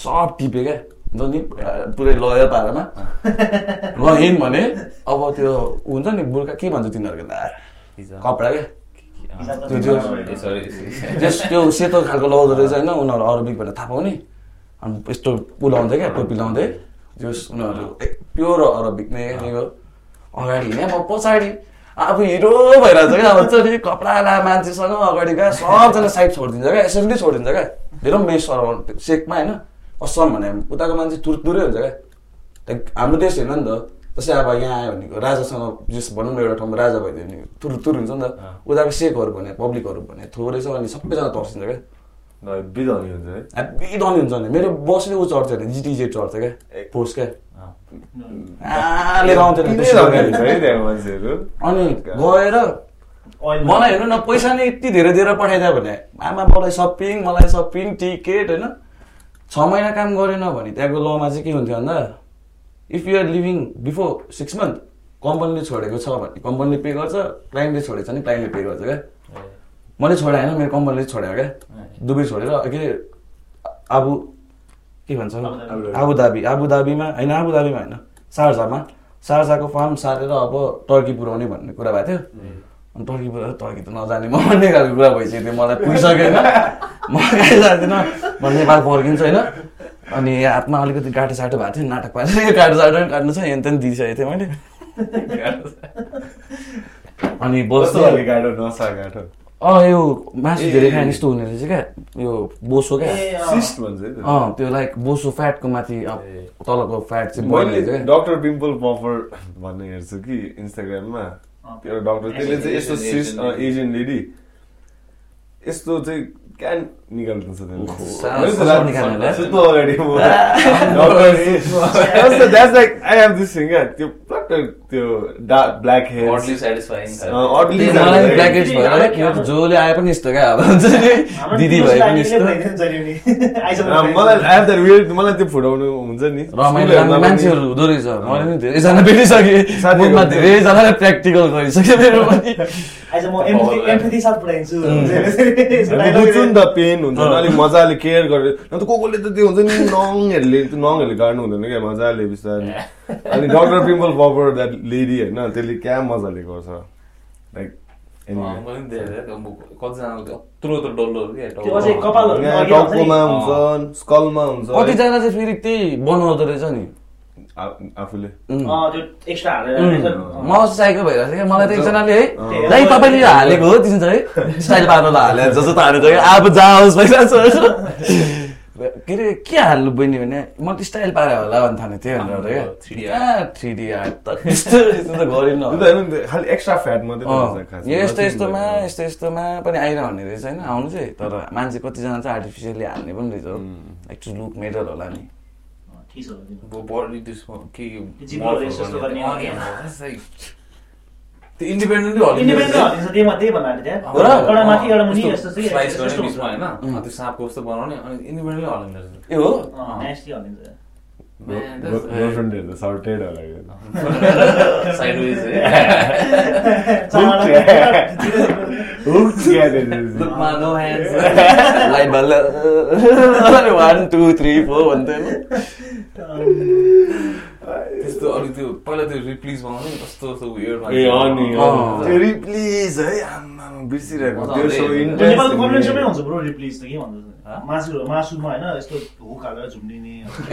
सब टिपे क्या? हुन्छ नि पुरै लयर पारामा। लइन भने अब त्यो हुन्छ नि बुर्खा के भन्छ तिनीहरूको ला कपडा क्या? त्यो त्यो- सेतो खालको लगाउँदो रहेछ होइन? उनीहरू अरबिक भनेर थाहा पाउने। अनि यस्तो ऊ लाउँदै क्या? टोपी लाउँदै। जस उनीहरू प्योर अरबिक नै अगाडि हिँडे म पछाडि आफू हिरो भइरहेको छ क्या अब नि कपडा ला मान्छेसँग अगाडि गए सबजना साइड छोडिदिन्छ क्या एसेम्ब्ली छोडिदिन्छ क्या। धेरै मेस सेकमा होइन असम भने उताको मान्छे तुरतुरै हुन्छ क्या। हाम्रो देश होइन नि त जस्तै अब यहाँ आयो भनेको राजासँग जस भनौँ न एउटा ठाउँमा राजा भइदियो भने तुर तुर हुन्छ नि त। उताको सेकहरू भने पब्लिकहरू भने थोरै छ अनि सबैजना तर्सिन्छ क्या। बिधनी हुन्छ है। हेब्बी धनी हुन्छ नि मेरो बसले ऊ चढ्छ भने जिटिजे चढ्छ क्या पोस्ट क्या। अनि गएर मलाई हेर्नु न पैसा नै यति धेरै दिएर पठाइदियो भने आमा मलाई सपिङ मलाई सपिङ टिकट होइन छ महिना काम गरेन भने त्यहाँको लमा चाहिँ के हुन्थ्यो भन्दा if you're living before six month कम्पनीले छोडेको छ भने कम्पनीले पे गर्छ क्लाइन्टले छोडेको छ भने क्लाइन्टले पे गर्छ क्या मैले छोडे होइन मेरो कम्पनीले छोडेको क्या दुबई छोडेर के आबु के भन्छ? आबुधाबी आबुधाबीमा होइन आबुधाबीमा होइन। शारजामा शारजाको फार्म सारेर अब टर्की पुऱ्याउने भन्ने कुरा भएको थियो। अनि टर्की पुऱ्याएर टर्की त नजाने म भन्ने खालको कुरा भइसक्यो थियो। मलाई पुगिसक्यो होइन म कहीँ जाँदिनँ म नेपाल फर्किन्छु होइन। अनि हातमा अलिकति गाँठो साटो भएको थियो। नाटक पारेर यो गाँठो साटो पनि काट्नु छ। यहाँ त्यहाँ दिइसकेको थिएँ मैले। अनि बस्छु खाले गाडो नसा गाडो अँ यो मासु धेरै खाने यस्तो हुने रहेछ क्या यो बोसो क्या। सिस्ट भन्छ है त्यो। अँ त्यो लाइक बोसो फ्याटको माथि तलको फ्याट चाहिँ मैले डक्टर पिम्पल पफर भन्ने हेर्छु कि इन्स्टाग्राममा। एउटा डक्टर त्यसले चाहिँ यस्तो सिस्ट एजियन लेडी यस्तो चाहिँ क्या निकाल्दछ साह्रो कसरी निकाल्ने त्यो त्यो ब्ल्याक हेयर जसले आए पनि यस्तो क्या अब नि दिदी भए पनि यस्तो मलाई त्यो फुटाउनु हुन्छ नि मान्छेहरू हुँदो रहेछ मैले पनि धेरैजना भेटिसकेँ हुन्छ। धेरैजनाले प्र्याक्टिकल गरिसकेँ मेरो पनि बुझ्छु नि त पेन हुन्छ। नि अलिक मजाले केयर गरेर अन्त को कोले त त्यो हुन्छ नि नङहरूले त्यो नङहरूले गाड्नु हुँदैन क्या मजाले बिस्तारै। अनि doctor pimple popper that lady होइन त्यसले क्या मजाले गर्छ। लाइक नि। टाउकोमा हुन्छ स्कलमा हुन्छ कतिजना चाहिँ फेरि त्यही बनाउँदो रहेछ नि। आफूले। म चाहिँ साइको भइरहेको छ क्या। मलाई त एकजनाले है। दाइ तपाईँले हालेको हो दिन्छ है। स्टाइल पार्नलाई हाले जस्तो त हालेको अब जाओस् छ के अरे के हाल्नु बहिनी भने म त स्टाइल पारे होला भन्ने थाल्ने थियो भनेर क्या। 3D कहाँ 3D आर्ट त? यस्तो यस्तो त गरेन खालि एक्स्ट्रा फ्याट मात्रै। यो यस्तो यस्तोमा यस्तो यस्तोमा पनि आइरहने रहेछ होइन? आउनु चाहिँ। तर मान्छे कतिजना चाहिँ आर्टिफिसियली हाल्ने पनि रहेछ लाइक टु लुक मेडल होला नि। साँपको जस्तो बनाउने अनि इन्डिपेन्डेन्टली हल्लिँदो रहेछ ए हो हल्लिन्छ Man, that's- girlfriendहरू त sorted होला यो। Sideways? Hooked. त्यो चाहिँ? Lookमा, no hands. लाइट बल्ल वान टू थ्री फोर भन्थ्यो त्यस्तो अलिक त्यो पहिला त्यो रिप्लिज बनाउने नि कस्तो कस्तो अँ। त्यो रिप्लिज है आम्मामा बिर्सिरहेको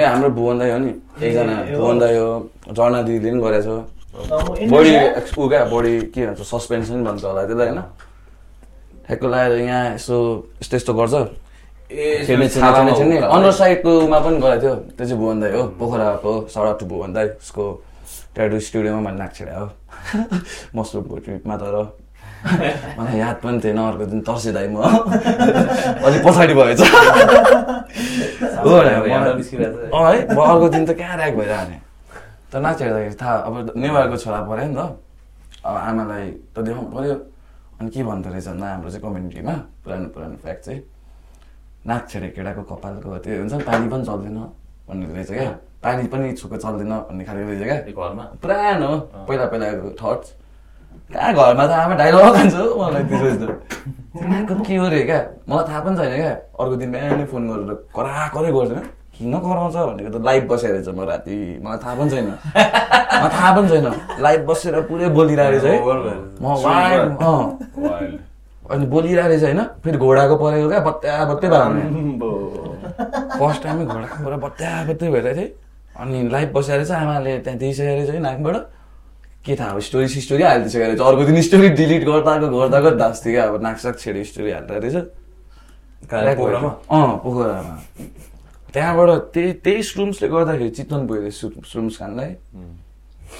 ए हाम्रो भुवन दाई हो नि एकजना। भुवन दाई हो झर्ना दिदीले पनि गरेछ अब बडी ऊ क्या बडी के भन्छ सस्पेन्सन भन्छ होला त्यसलाई होइन ठ्याक्क लगाएर यहाँ यसो यस्तो यस्तो गर्छ खेल्ने हुँदा अन्डर साइडकोमा पनि गरेको थियो त्यो चाहिँ भुवन दाई हो पोखराको सडक टु भुवन दाई उसको ट्याटु स्टुडियोमा मैले नाक छिडा हो मसरुमको ट्रिपमा तर मलाई याद पनि थिएन अर्को दिन तर्से दाई म अलिक पछाडि भएछ हो है म अर्को दिन त कहाँ ऱ्याक भइरहने तर नाच हेर्दाखेरि थाहा अब नेवारको छोरा पऱ्यो नि त अब आमालाई त देखाउनु पऱ्यो अनि के भन्दो रहेछ भन्दा हाम्रो चाहिँ कम्युनिटीमा पुरानो पुरानो फ्याक्ट चाहिँ नाक छेडे केटाको कपालको त्यो हुन्छ नि पानी पनि चल्दैन भन्ने रहेछ क्या। पानी पनि छुको चल्दैन भन्ने खालको रहेछ क्या। घरमा? पुरानो पहिला पहिलाको थट्स। कहाँ घरमा त आमा ढाइलो खान्छ मलाई त्यो रहेछ नाकको के हो रे क्या? मलाई थाहा पनि छैन क्या। अर्को दिन बिहानै फोन गरेर कराकरै गर्छ किन कराउँछ भनेको त लाइभ बसेर रहेछ म राति। मलाई थाहा पनि छैन। मलाई थाहा पनि छैन। लाइभ बसेर पुरै बोलिरहेको रहेछ है। म. अनि बोलिरहेको रहेछ होइन फेरि घोडाको परेको क्या बत्या बत्तै भयो। फर्स्ट टाइमै घोडाबाट बत्या बत्तै भइरहेको थिएँ अनि लाइभ बसेर चाहिँ आमाले त्यहाँ दिइसकेको रहेछ है नाकबाट। के थाहा अब स्टोरी स्टोरी हालिदिइसकेको रहेछ। अर्को दिन स्टोरी डिलिट गर्दाको गर्दाको दास थियो क्या अब नाकसाक छेडी स्टोरी हाल्दो रहेछ? अँ पोखरामा। त्यहाँबाट त्यही त्यही स्रुम्सले गर्दाखेरि चितवन पुगेको थिएँ स्रुम्स खानलाई।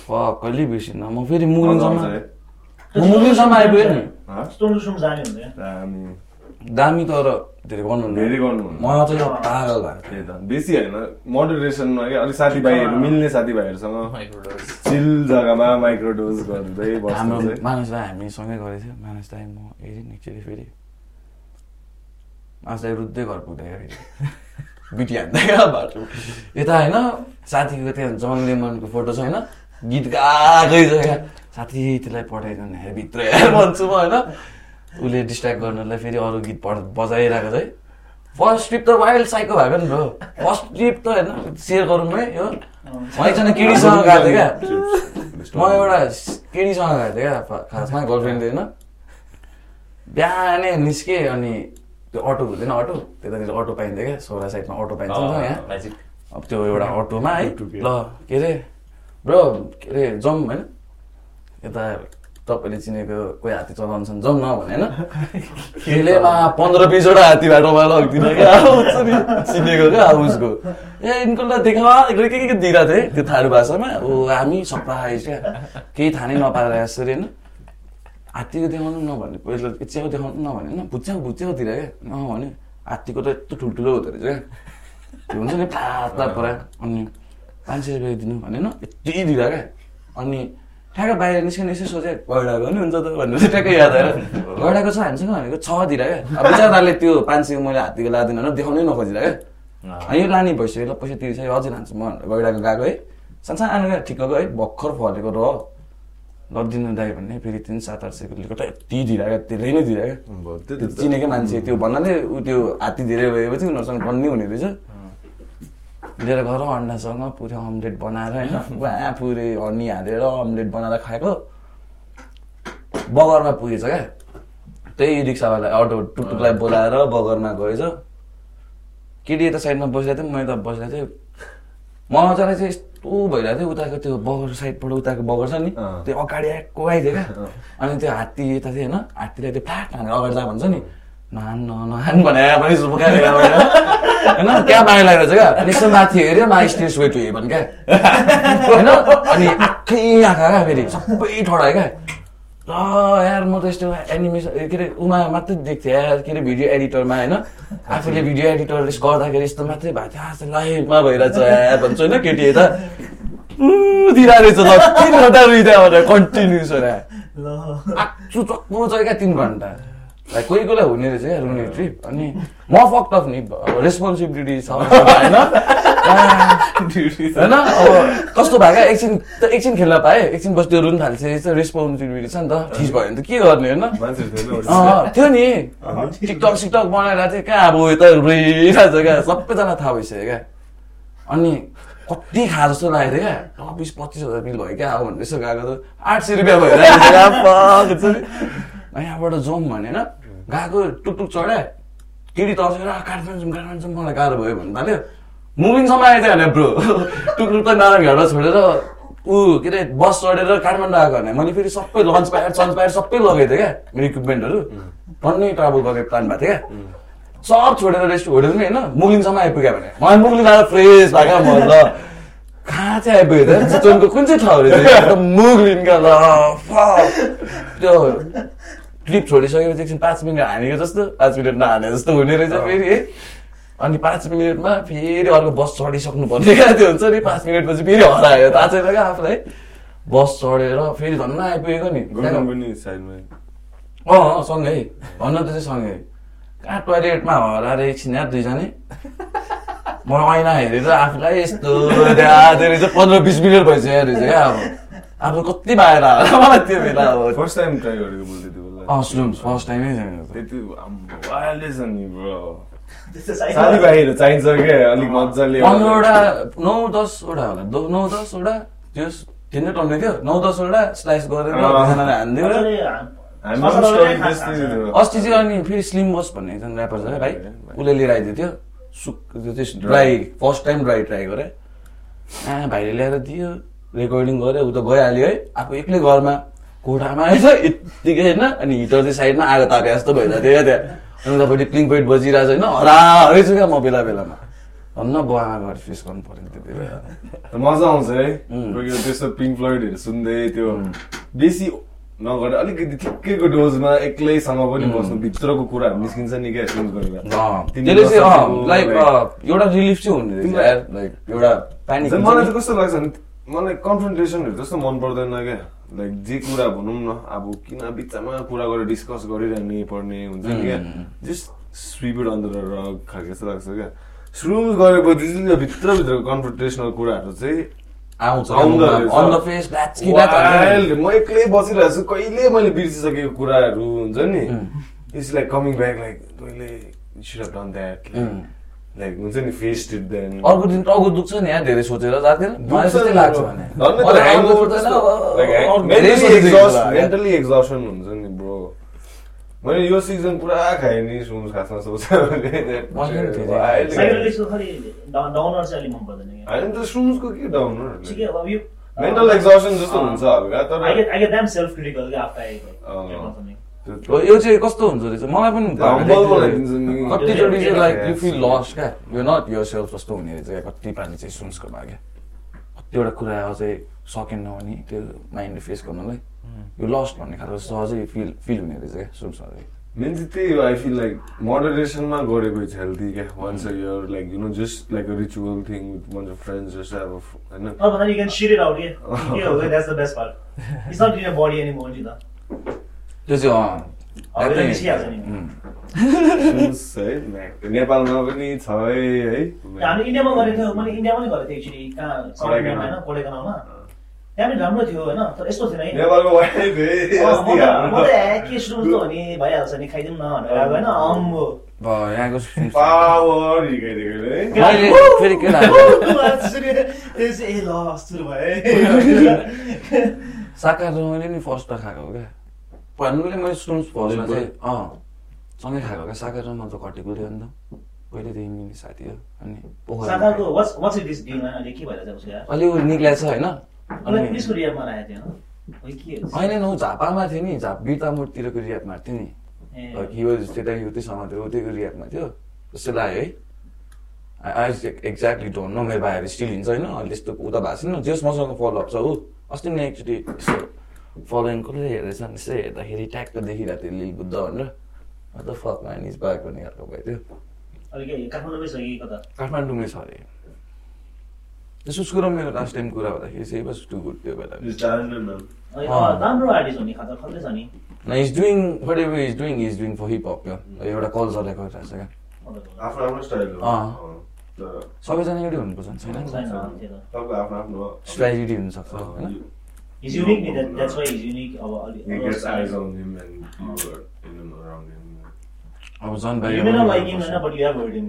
कहिले बिर्सिनँ म फेरि मुगलिङसम्म मजा आउँछ है? म मुगलिङसम्म आइपुगेँ नि दामी। दामी तर धेरै गर्नुहुन्न धेरै गर्नुहुन्न। म चाहिँ पागल भएको त्यही त बेसी होइन मोडरेसनमा क्या अलिक साथीभाइहरू मिल्ने साथीभाइहरूसँग. चिल जग्गामा माइक्रोडोज गर्दै बस्नु हाम्रो चाहिँ मानस दाई हामी सँगै गरेको थियो मानस दाई म हेरेँ एकचोटि फेरि मानस दाई रुद्दै घर पुग्दाखेरि बिटी हान्दै क्या बाटो यता होइन साथीको त्यहाँ जन लेमनको फोटो छ होइन गीत गाएकै छ क्या। साथी त्यसलाई पठाइदिनु हेर भित्र हेर भन्छु म होइन। उसले डिस्ट्र्याक्ट गर्नलाई फेरि अरू गीत पढ बजाइरहेको छ है। फर्स्ट ट्रिप त वाइल्ड साइको भएको नि ब्रो। फर्स्ट ट्रिप त होइन सेयर गरौँ है यो। एकजना केटीसँग गएको थिएँ क्या। म एउटा केटीसँग गएको थिएँ क्या खासमा गर्लफ्रेन्ड होइन। बिहानै निस्केँ अनि त्यो अटो हुँदैन अटो त्यतातिर अटो पाइन्थ्यो क्या सोह्र साइडमा अटो पाइन्छ यहाँ। म्याजिक अब त्यो एउटा अटोमा है। ल के अरे ब्रो के अरे जाउँ होइन? यता तपाईँले चिनेको कोही हात्ती चलाउँछन् जाउँ न भने होइन? खेलेमा पन्ध्र बिसवटा हात्ती बाटोमा लगिदिन क्या। चिनेको क्या उसको ए यिनकोलाई देखावा के के के दिइरहेको थिएँ त्यो थारू भाषामा? ओ हामी सरप्राइज क्या। केही थाहा नै नपाएर यसरी होइन। हात्तीको देखाउनु न भने पहिला च्याउ देखाउनु न भने होइन। भुच्याउ भुच्याउतिर क्या। अँ भने हात्तीको त यस्तो ठुल्ठुलो हुँदो रहेछ क्या। हुन्छ नि पुरा। अनि पाँच सय रुपियाँ दिनु भनेन यति दिँदा क्या अनि ठ्याक्क बाहिर निस्किन यसो सोचे गैडाको नि हुन्छ त भनेर चाहिँ ठ्याक्कै याद आएर गैडाको छ हामीसँग भनेको छ दिँदा क्या बिचराले त्यो पाँच सयको मैले हात्तीको लादिनँ भनेर देखाउनै नखोजिँदा क्या। यो लाने भइसक्यो ल पैसा तिर्छ अझै लान्छु म गैडाको गएको है। सानसानो क्या ठिक्कको है भर्खर फलेको र लदिनु दाइ भन्ने फेरि तिन सात आठ सयको लिएको यति क्या त्यसले नै त- चिनेकै मान्छे त्यो भन्नाले ऊ त्यो हात्ती धेरै भएपछि उनीहरूसँग बन्ने हुने रहेछ। लिएर गएर अन्डासँग पुरै अम्लेट बनाएर होइन? वहाँ पुरै हनी हालेर अम्लेट बनाएर खाएको। बगरमा पुगेछ क्या। त्यही रिक्सावाला अटो टुकटुकलाई बोलाएर बगरमा गएछ। केटी यता साइडमा बसिरहेको थिएँ म यता बसिरहेको थिएँ। मजालाई चाहिँ यस्तो भइरहेको थियो उताको त्यो बगर साइडबाट उताको बगर छ नि। त्यो अगाडि आएको आइदियो क्या। अनि त्यो हात्ती यता थियो होइन हात्तीलाई त्यो फ्ल्याट हानेर अगाडि जा भन्छ नि। नहान न- नहान भने पनि होइन क्या माया लागेको छ क्या अनि यसो माथि हेऱ्यो मा स्टेज वे टु हेभन क्या होइन अनि आँखै आँखा क्या फेरि सबै ठडायो क्या ल यार म त यस्तो एनिमेसन के अरे उमा मात्रै देख्थेँ यार के अरे भिडियो एडिटरमा होइन आफूले भिडियो एडिटर गर्दाखेरि यस्तो मात्रै भएको थियो आज लाइभमा भइरहेछ यार भन्छ होइन केटी यता दिइरहेको रहेछ ल तिन घन्टा रुइदियो भनेर कन्टिन्युस होइन ल आक्सु चक्कु चाहिँ क्या तिन घन्टा लाइक कोही कोहीलाई हुने रहेछ क्या रुने ट्रिप अनि म फक्ट अफ नि रेस्पोन्सिबिलिटी छ होइन होइन अब कस्तो भयो क्या एकछिन त एकछिन खेल्न पाएँ एकछिन बस्यो रुन थाल्छ रेस्पोन्सिबिलिटी छ नि त। ठिस भयो भने त के गर्ने होइन? थियो नि। टिकटक सिकटक बनाएर चाहिँ कहाँ अब यता रोइरहेको छ क्या सबैजना थाहा भइसक्यो क्या। अनि कति खा जस्तो लागेको थियो क्या बिस पच्चिस हजार बिल भयो क्या अब भनेर यसो गएको त आठ सय रुपियाँ। अनि यहाँबाट जाउँ भने होइन? गएको टुकटुक चढ्या केटी तर्सेर काठमाडौँ काठमाडौँ मलाई गाह्रो भयो भन्नु थाल्यो मुभिङसम्म आएछ भने ब्रो। टुकटुक त नारायणघाटमा छोडेर ऊ के अरे बस चढेर काठमाडौँ आएको भने मैले फेरि सबै लन्च प्याड सन्च प्याड सबै लगेको थिएँ क्या मेरो इक्विपमेन्टहरू। टन्नै ट्राभल गर्ने प्लान भएको थियो क्या। सब छोडेर रेस्ट होटेल नि होइन मुगलिङसम्म आइपुग्यो भने। मलाई मुगलिङ आएर फ्रेस भएको म ल कहाँ चाहिँ आइपुग्यो त? चितवनको कुन चाहिँ ठाउँ रहेछ। त्यो क्लिप छोडिसकेपछि एकछिन पाँच मिनट हानेको जस्तो पाँच मिनट नहाने जस्तो हुने रहेछ फेरि है। अनि पाँच मिनटमा फेरि अर्को बस चढिसक्नु पर्ने क्या त्यो हुन्छ नि पाँच मिनटपछि फेरि हरायो थाहा छैन क्या आफूलाई। बस चढेर फेरि धन्न आइपुगेको नि। अँ सँगै। भन्न त चाहिँ सँगै। कहाँ टोइलेटमा हराएर एकछिन यार दुईजनै? म ऐना हेरेर आफूलाई यस्तो रहेछ पन्ध्र बिस मिनट भइसक्यो रहेछ क्या अब। आफू कति बाहिर मलाई त्यो बेला अब। फर्स्ट टाइम ट्राई गरेको मैले त्यो बेला अँ स्लुम्स फर्स्ट टाइमै छैन त्यति वाइल्डै छ नि ब्रो साथीभाइहरू चाहिन्छ क्या अलिक मजाले पन्ध्रवटा नौ दसवटा होला। दो- नौ दसवटा त्यो तिनै टन्ने थियो। नौ दसवटा स्लाइस गरेर अँ। दुईजनाले हानिदियो। अस्ति चाहिँ अनि फेरि स्लिम बस भन्ने एकजना ऱ्यापर छ भाइ उसले लिएर आइदिएको थियो। सुक त्यो dry first time dry try गरेँ आ भाइले ल्याएर दियो। रेकर्डिङ गऱ्यो ऊ त गइहाल्यो है। आफू एक्लै घरमा। कोठामा आएछ यत्तिकै होइन अनि हिटर चाहिँ साइडमा आगो तापे जस्तो भइरहेको थियो क्या त्यहाँ अनि तपाईँले क्लिङ पेट बजिरहेको छ होइन? हराएछु क्या म बेला बेलामा। धन्न बुवामा गएर फेस गर्नु पऱ्यो नि त्यो बेला। मजा आउँछ है। त्यस्तो पिङ्क फ्लोइडहरू सुन्दै त्यो बेसी नगरेर अलिकति ठिक्कैको डोजमा एक्लैसँग पनि बस्नु भित्रको कुराहरू निस्किन्छ नि क्या सुन गरेर। त्यसले चाहिँ लाइक एउटा रिलिफ चाहिँ हुने लाइक एउटा मलाई चाहिँ कस्तो लाग्छ भने मलाई कन्फ्रन्टेसनहरू त्यस्तो मन पर्दैन क्या। लाइक जे कुरा भनौँ न अब किन बिचमा कुरा गरेर डिस्कस गरिरहने पर्ने हुन्छ नि क्या? जस्ट स्विप इट अन्डर रग खालको जस्तो लाग्छ क्या? सुरु गरेपछि चाहिँ भित्रभित्रको कन्फ्रन्टेसनल कुराहरू चाहिँ. म एक्लै बसिरहेको छु। कहिले मैले बिर्सिसकेको कुराहरू हुन्छ नि? It's like coming back like तैँले लाइक हुन्छ नि फेस्ड इट देन अर्को दिन टाउको दुख्छ नि यहाँ धेरै सोचेर जाँदैन मलाई त्यस्तै लाग्छ भने। मेन्टली अब। एक्जर्सन हुन्छ नि ब्रो मैले यो सिजन पुरा खाएँ नि सुन्स खासमा डाउनर त सुन्सको के डाउन ठिकै अब यो मेन्टल एक्जर्सन जस्तो हुन्छ I तर यो चाहिँ कस्तो हुन्छ रहेछ मलाई पनि। कतिचोटि चाहिँ लाइक यु. फिल लस क्या यो नट यो सेल्फ जस्तो हुने रहेछ क्या कति पानी चाहिँ सुन्सको क्या कतिवटा कुरा अझै सकेन भने त्यो माइन्डले फेस गर्नलाई यो लस्ट भन्ने खालको सहजै फिल फिल हुने रहेछ क्या सुन्समा चाहिँ मेन चाहिँ त्यही हो आई फिल लाइक मोडरेसनमा गरेको इट्स हेल्दी क्या once a year like you know just like a ritual thing with bunch of friends just अब होइन है नेपालमा पनि छ है है हामी इन्डियामा गरेको थियो मैले इन्डियामा पनि गरेको थिएँ एक्चुली कहाँ। होइन कोडेकनालमा त्यहाँ पनि राम्रो थियो होइन तर यस्तो थिएन के सुरु त हो नि भइहाल्छ नि खाइदिउँ न भनेर होइन अम्बो साकार मैले नि फर्स्ट खाएको क्या भन्नुले मैले सुन्स चाहिँ अँ सँगै खाएको क्या साकार म त घटेको थियो नि त पहिल्यैदेखि मिल्ने साथी हो अनि अलि ऊ निक्लिएको छ होइन होइन हो? ऊ झापामा थियो नि झाप बिर्ता मोडतिरको रियापमा थियो नि ए, हिवाज त्यता युतिसँग थियो उतैको रियापमा थियो जस्तो लाग्यो है आई एक्ज्याक्टली डोन्ट नो मेरो भाइहरू स्टिल हिँड्छ होइन अहिले त्यस्तो उता भएको छैन जस मसँग फलोअप छ ऊ अस्ति नै एकचोटि फलोइङ कसले हेर्दैछ भने यसो हेर्दाखेरि ट्याक्क देखिरहेको थियो लिल बुद्ध भनेर अन्त फक मानिस बाइक भन्ने खालको अहिले के काठमाडौँमै छ अरे त्यसो कुरो मेरो लास्ट टाइम कुरा हुँदाखेरि चाहिँ बस टु गुड त्यो बेला is doing whatever is doing is doing for hip hop क्या एउटा गरिरहेको छ क्या सबैजना एउटै हुनुपर्छ छैन? स्ट्राटेजी हुनसक्छ होइन? He's unique that- that's why he's unique अलि- He gets eyes on him and people are in and around him. अब झन् भाइ You may not like him but you have heard him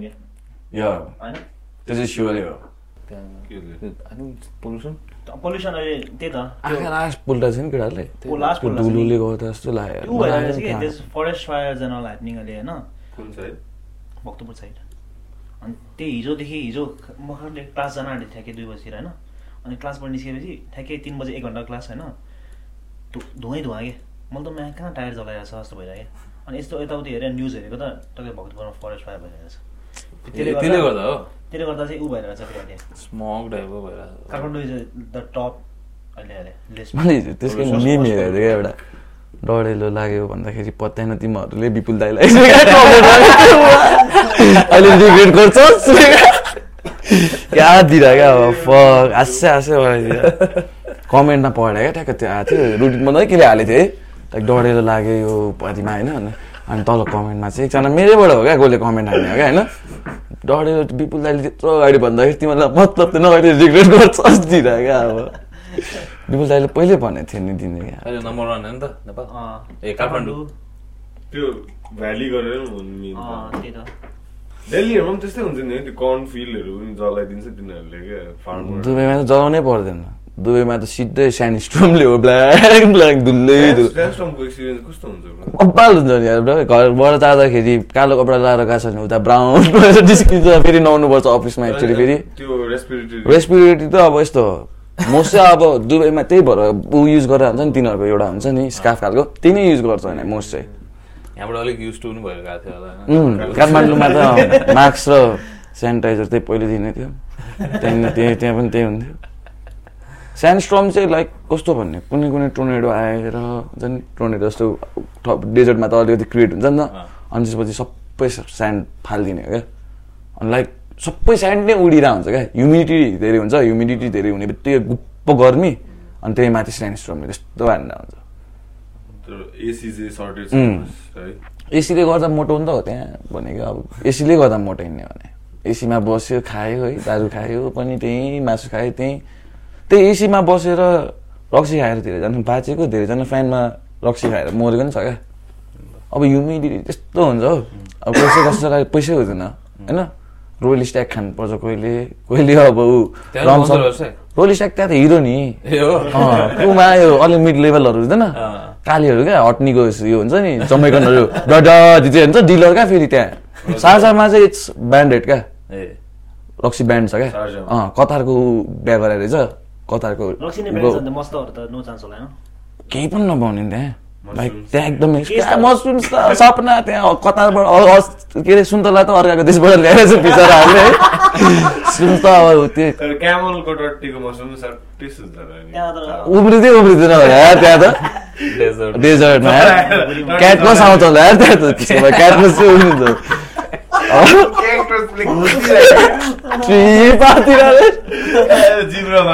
या होइन त्यो चाहिँ स्योरै हो पोल्युसन पोल्युसन अहिले त्यही त आँखा लास्ट पुल्टा छ नि केटाहरूले। दुलुले गर्दा जस्तो लाग्यो forest fire and all happening अहिले होइन भक्तपुर साइड अनि त्यही हिजोदेखि हिजो भर्खरले क्लास जान आँटेको थियो कि दुई बजीतिर होइन अनि क्लासबाट निस्केपछि ठ्याक्कै तिन बजी एक घन्टा क्लास होइन। धु- धुवै धुवा कि? मैले त म्या कहाँ टायर जलाइरहेको छ जस्तो भइरहेको। क्या अनि यस्तो यताउति हेरेर न्युज हेरेको त तपाईँ भक्तपुरमा फरेस्ट फायर भइरहेको छ। त्यसले गर्दा हो? त्यसले गर्दा चाहिँ ऊ भइरहेको छ फेरि स्मोक टाइपको भइरहेको छ काठमाडौँ इज द टप अहिले अहिले त्यसकै मिम हेरेको क्या एउटा। डढेलो लाग्यो भन्दाखेरि पत्याएन तिमीहरूले विपुल दाईलाई। अहिले रिग्रेट गर्छस्। क्या दिएर क्या अब फक हाँस्यो हाँस्यो बनाइदिएर कमेन्टमा पढेर क्या ठ्याक्क त्यो आएको थियो रुटिन बनाइ केले हालेको थिएँ है लाइक डढेलो लाग्यो यो पारिमा होइन अनि- तल कमेन्टमा चाहिँ एकजना मेरैबाट हो क्या कसले कमेन्ट हाल्ने हो क्या होइन डढेलो विपुल दाईले त्यत्रो अगाडि भन्दाखेरि तिमीलाई मतलब त नगरी रिग्रेट गर्छस् दिएर क्या अब विपुल दाईले पहिले भनेको थियो नि दिने क्या नम्बर वान हो नि त नेपाल अँ, ए काठमाडौँ त्यो भ्याली गरेर दिल्लीहरूमा पनि त्यस्तै हुन्छ नि त्यो कर्न फिल्डहरू पनि जलाइदिन्छ तिनीहरूले क्या फार्मर दुबईमा त जलाउनै पर्दैन दुबईमा त सिधै स्यान्ड स्टोमले हो ब्ल्याक ब्ल्याक धुलै धुलो ल्यान्डस्टर्मको एक्सपिरियन्स कस्तो हुन्छ bro? कपाल हुन्छ नि। घरबाट जाँदाखेरि कालो कपडा लगाएर गएको छ भने उता ब्राउन निस्किन्छ फेरि नुहाउनुपर्छ अफिसमा एक्चुली फेरि त्यो रेस्पिरेटरी रेस्पिरेटरी त अब यस्तो हो मोस्ट चाहिँ अब दुबईमा त्यही भएर ऊ युज गरेर हुन्छ नि तिनीहरूको एउटा हुन्छ नि स्काफ खालको त्यही नै युज गर्छ होइन मोस्ट चाहिँ यहाँबाट अलिक युज टु पनि भएर गएको थियो होला। काठमाडौँमा त मास्क र सेनिटाइजर त्यही पहिल्यैदेखि नै थियो। त्यहाँदेखि त्यही त्यहाँ पनि त्यही हुन्थ्यो। स्यान्डस्ट्रम चाहिँ लाइक कस्तो भन्ने? कुनै कुनै टोर्नेडो आएर हुन्छ नि टोर्नेडो जस्तो डेजर्टमा त अलिकति क्रिएट हुन्छ नि त। अनि त्यसपछि सबै स्यान्ड फालिदिने हो क्या। अनि लाइक सबै स्यान्ड नै उडिरहेको हुन्छ क्या। ह्युमिडिटी धेरै हुन्छ। ह्युमिडिटी धेरै हुने बित्तिकै गुप्प गर्मी। अनि त्यही माथि स्यान्डस्ट्रमले त्यस्तो हान्दा हुन्छ एसी चाहिँ सर्टेज उम्. है एसीले गर्दा मोटो नि त हो त्यहाँ भनेको अब एसीले गर्दा मोटाइने भने। एसीमा बस्यो खायो है दारु खायो पनि त्यहीँ मासु खायो त्यहीँ। त्यही एसीमा बसेर रक्सी खाएर धेरैजना बाँचेको धेरैजना फ्यानमा रक्सी खाएर मरेको नि छ क्या। अब ह्युमिडिटी त्यस्तो हुन्छ हौ। अब कसै कसैलाई पैसै हुँदैन होइन? रोयल स्ट्याक खानुपर्छ कोहीले कोहीले अब ऊ रोयल स्ट्याक त्यहाँ त हिरो नि। ऊमा यो अलि मिड लेभलहरू हुँदैन। कालीहरू क्या हट्नीको यो हुन्छ नि चाहिँ हुन्छ डिलर क्या फेरि त्यहाँ। सार्जामा चाहिँ इट्स ब्यान्डेड क्या। रक्सी ब्यान्ड छ क्या। अँ कतारको बिहा गराएर रहेछ कतारको केही पनि नपाउने त्यहाँ। लाइक. त्यहाँ एकदमै त सपना त्यहाँ कतारबाट अस- के अरे सुन्तला त अर्काको देशबाट ल्याएर चाहिँ बिचराहरूले है सुन त अब त्यो मसरुम उब्रिँदै उब्रिँदैन होला यार त्यहाँ त डेजर्ट डेजर्टमा क्याटमस आउँछ होला यार त्यहाँ त त्यसो भए क्याटमस चाहिँ उब्रिन्छ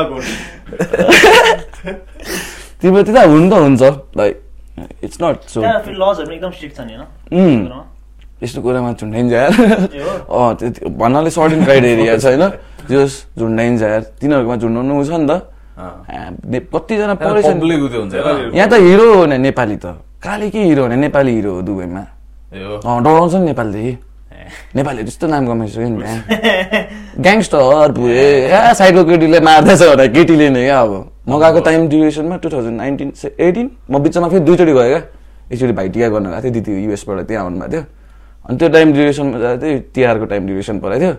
घुस। तिम्रो त्यता हुनु त हुन्छ लाइक इट्स नट सो लजहरू एकदम स्ट्रिक्ट छ नि होइन। यस्तो कुरामा झुन्डाइन्छ यार? अँ त्यो भन्नाले सर्टिन क्राइटेरिया छ होइन जस झुन्डाइन्छ यार तिनीहरूकोमा झुन्डाउनु छ नि त कतिजना होइन? यहाँ त हिरो हो नि नेपाली त। काली के हिरो हो नि नेपाली हिरो हो दुबईमा अँ डराउँछ नि नेपालदेखि नेपालीहरू त्यस्तो नाम कमाइसक्यो नि त्यहाँ ग्याङ्स्टर पुरे ए साइडको केटीले मार्दैछ भने केटीले नै क्या अब म गएको टाइम ड्युरेसनमा टु थाउजन्ड नाइन्टिन एटिन म बिचमा फेरि दुईचोटि गएँ क्या। एकचोटि भाइटिका गर्न गएको थिएँ दिदी युएसबाट त्यहाँ आउनुभएको थियो। अनि त्यो टाइम ड्युरेसनमा जाँदा थियो तिहारको टाइम ड्युरेसन परेको थियो।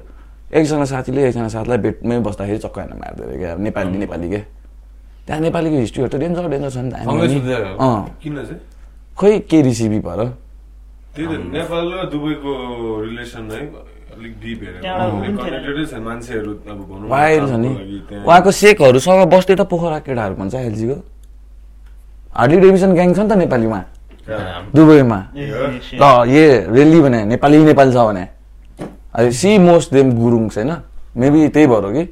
एकजना साथीले एकजना साथीलाई भेटमै बस्दाखेरि चक्क मार्दै थियो क्या। नेपाली नेपाली के? त्यहाँ नेपालीको हिस्ट्रीहरू त डेन्जर डेन्जर छ नि त? अँ। खोइ के त्यही त नेपाल र दुबईको रिलेसन है। छ न, उहाँको सेकहरूसँग बस्दै त पोखरा केटाहरू भन्छ एलजीको। हार्डली डेभिसन ग्याङ छ नि त नेपाली उहाँ कहाँ? दुबईमा। ए, ए. ल। ये रेली भने नेपाली नेपाली छ भने। सी मोस्ट देम गुरुङ छैन मेबी त्यही भएर कि।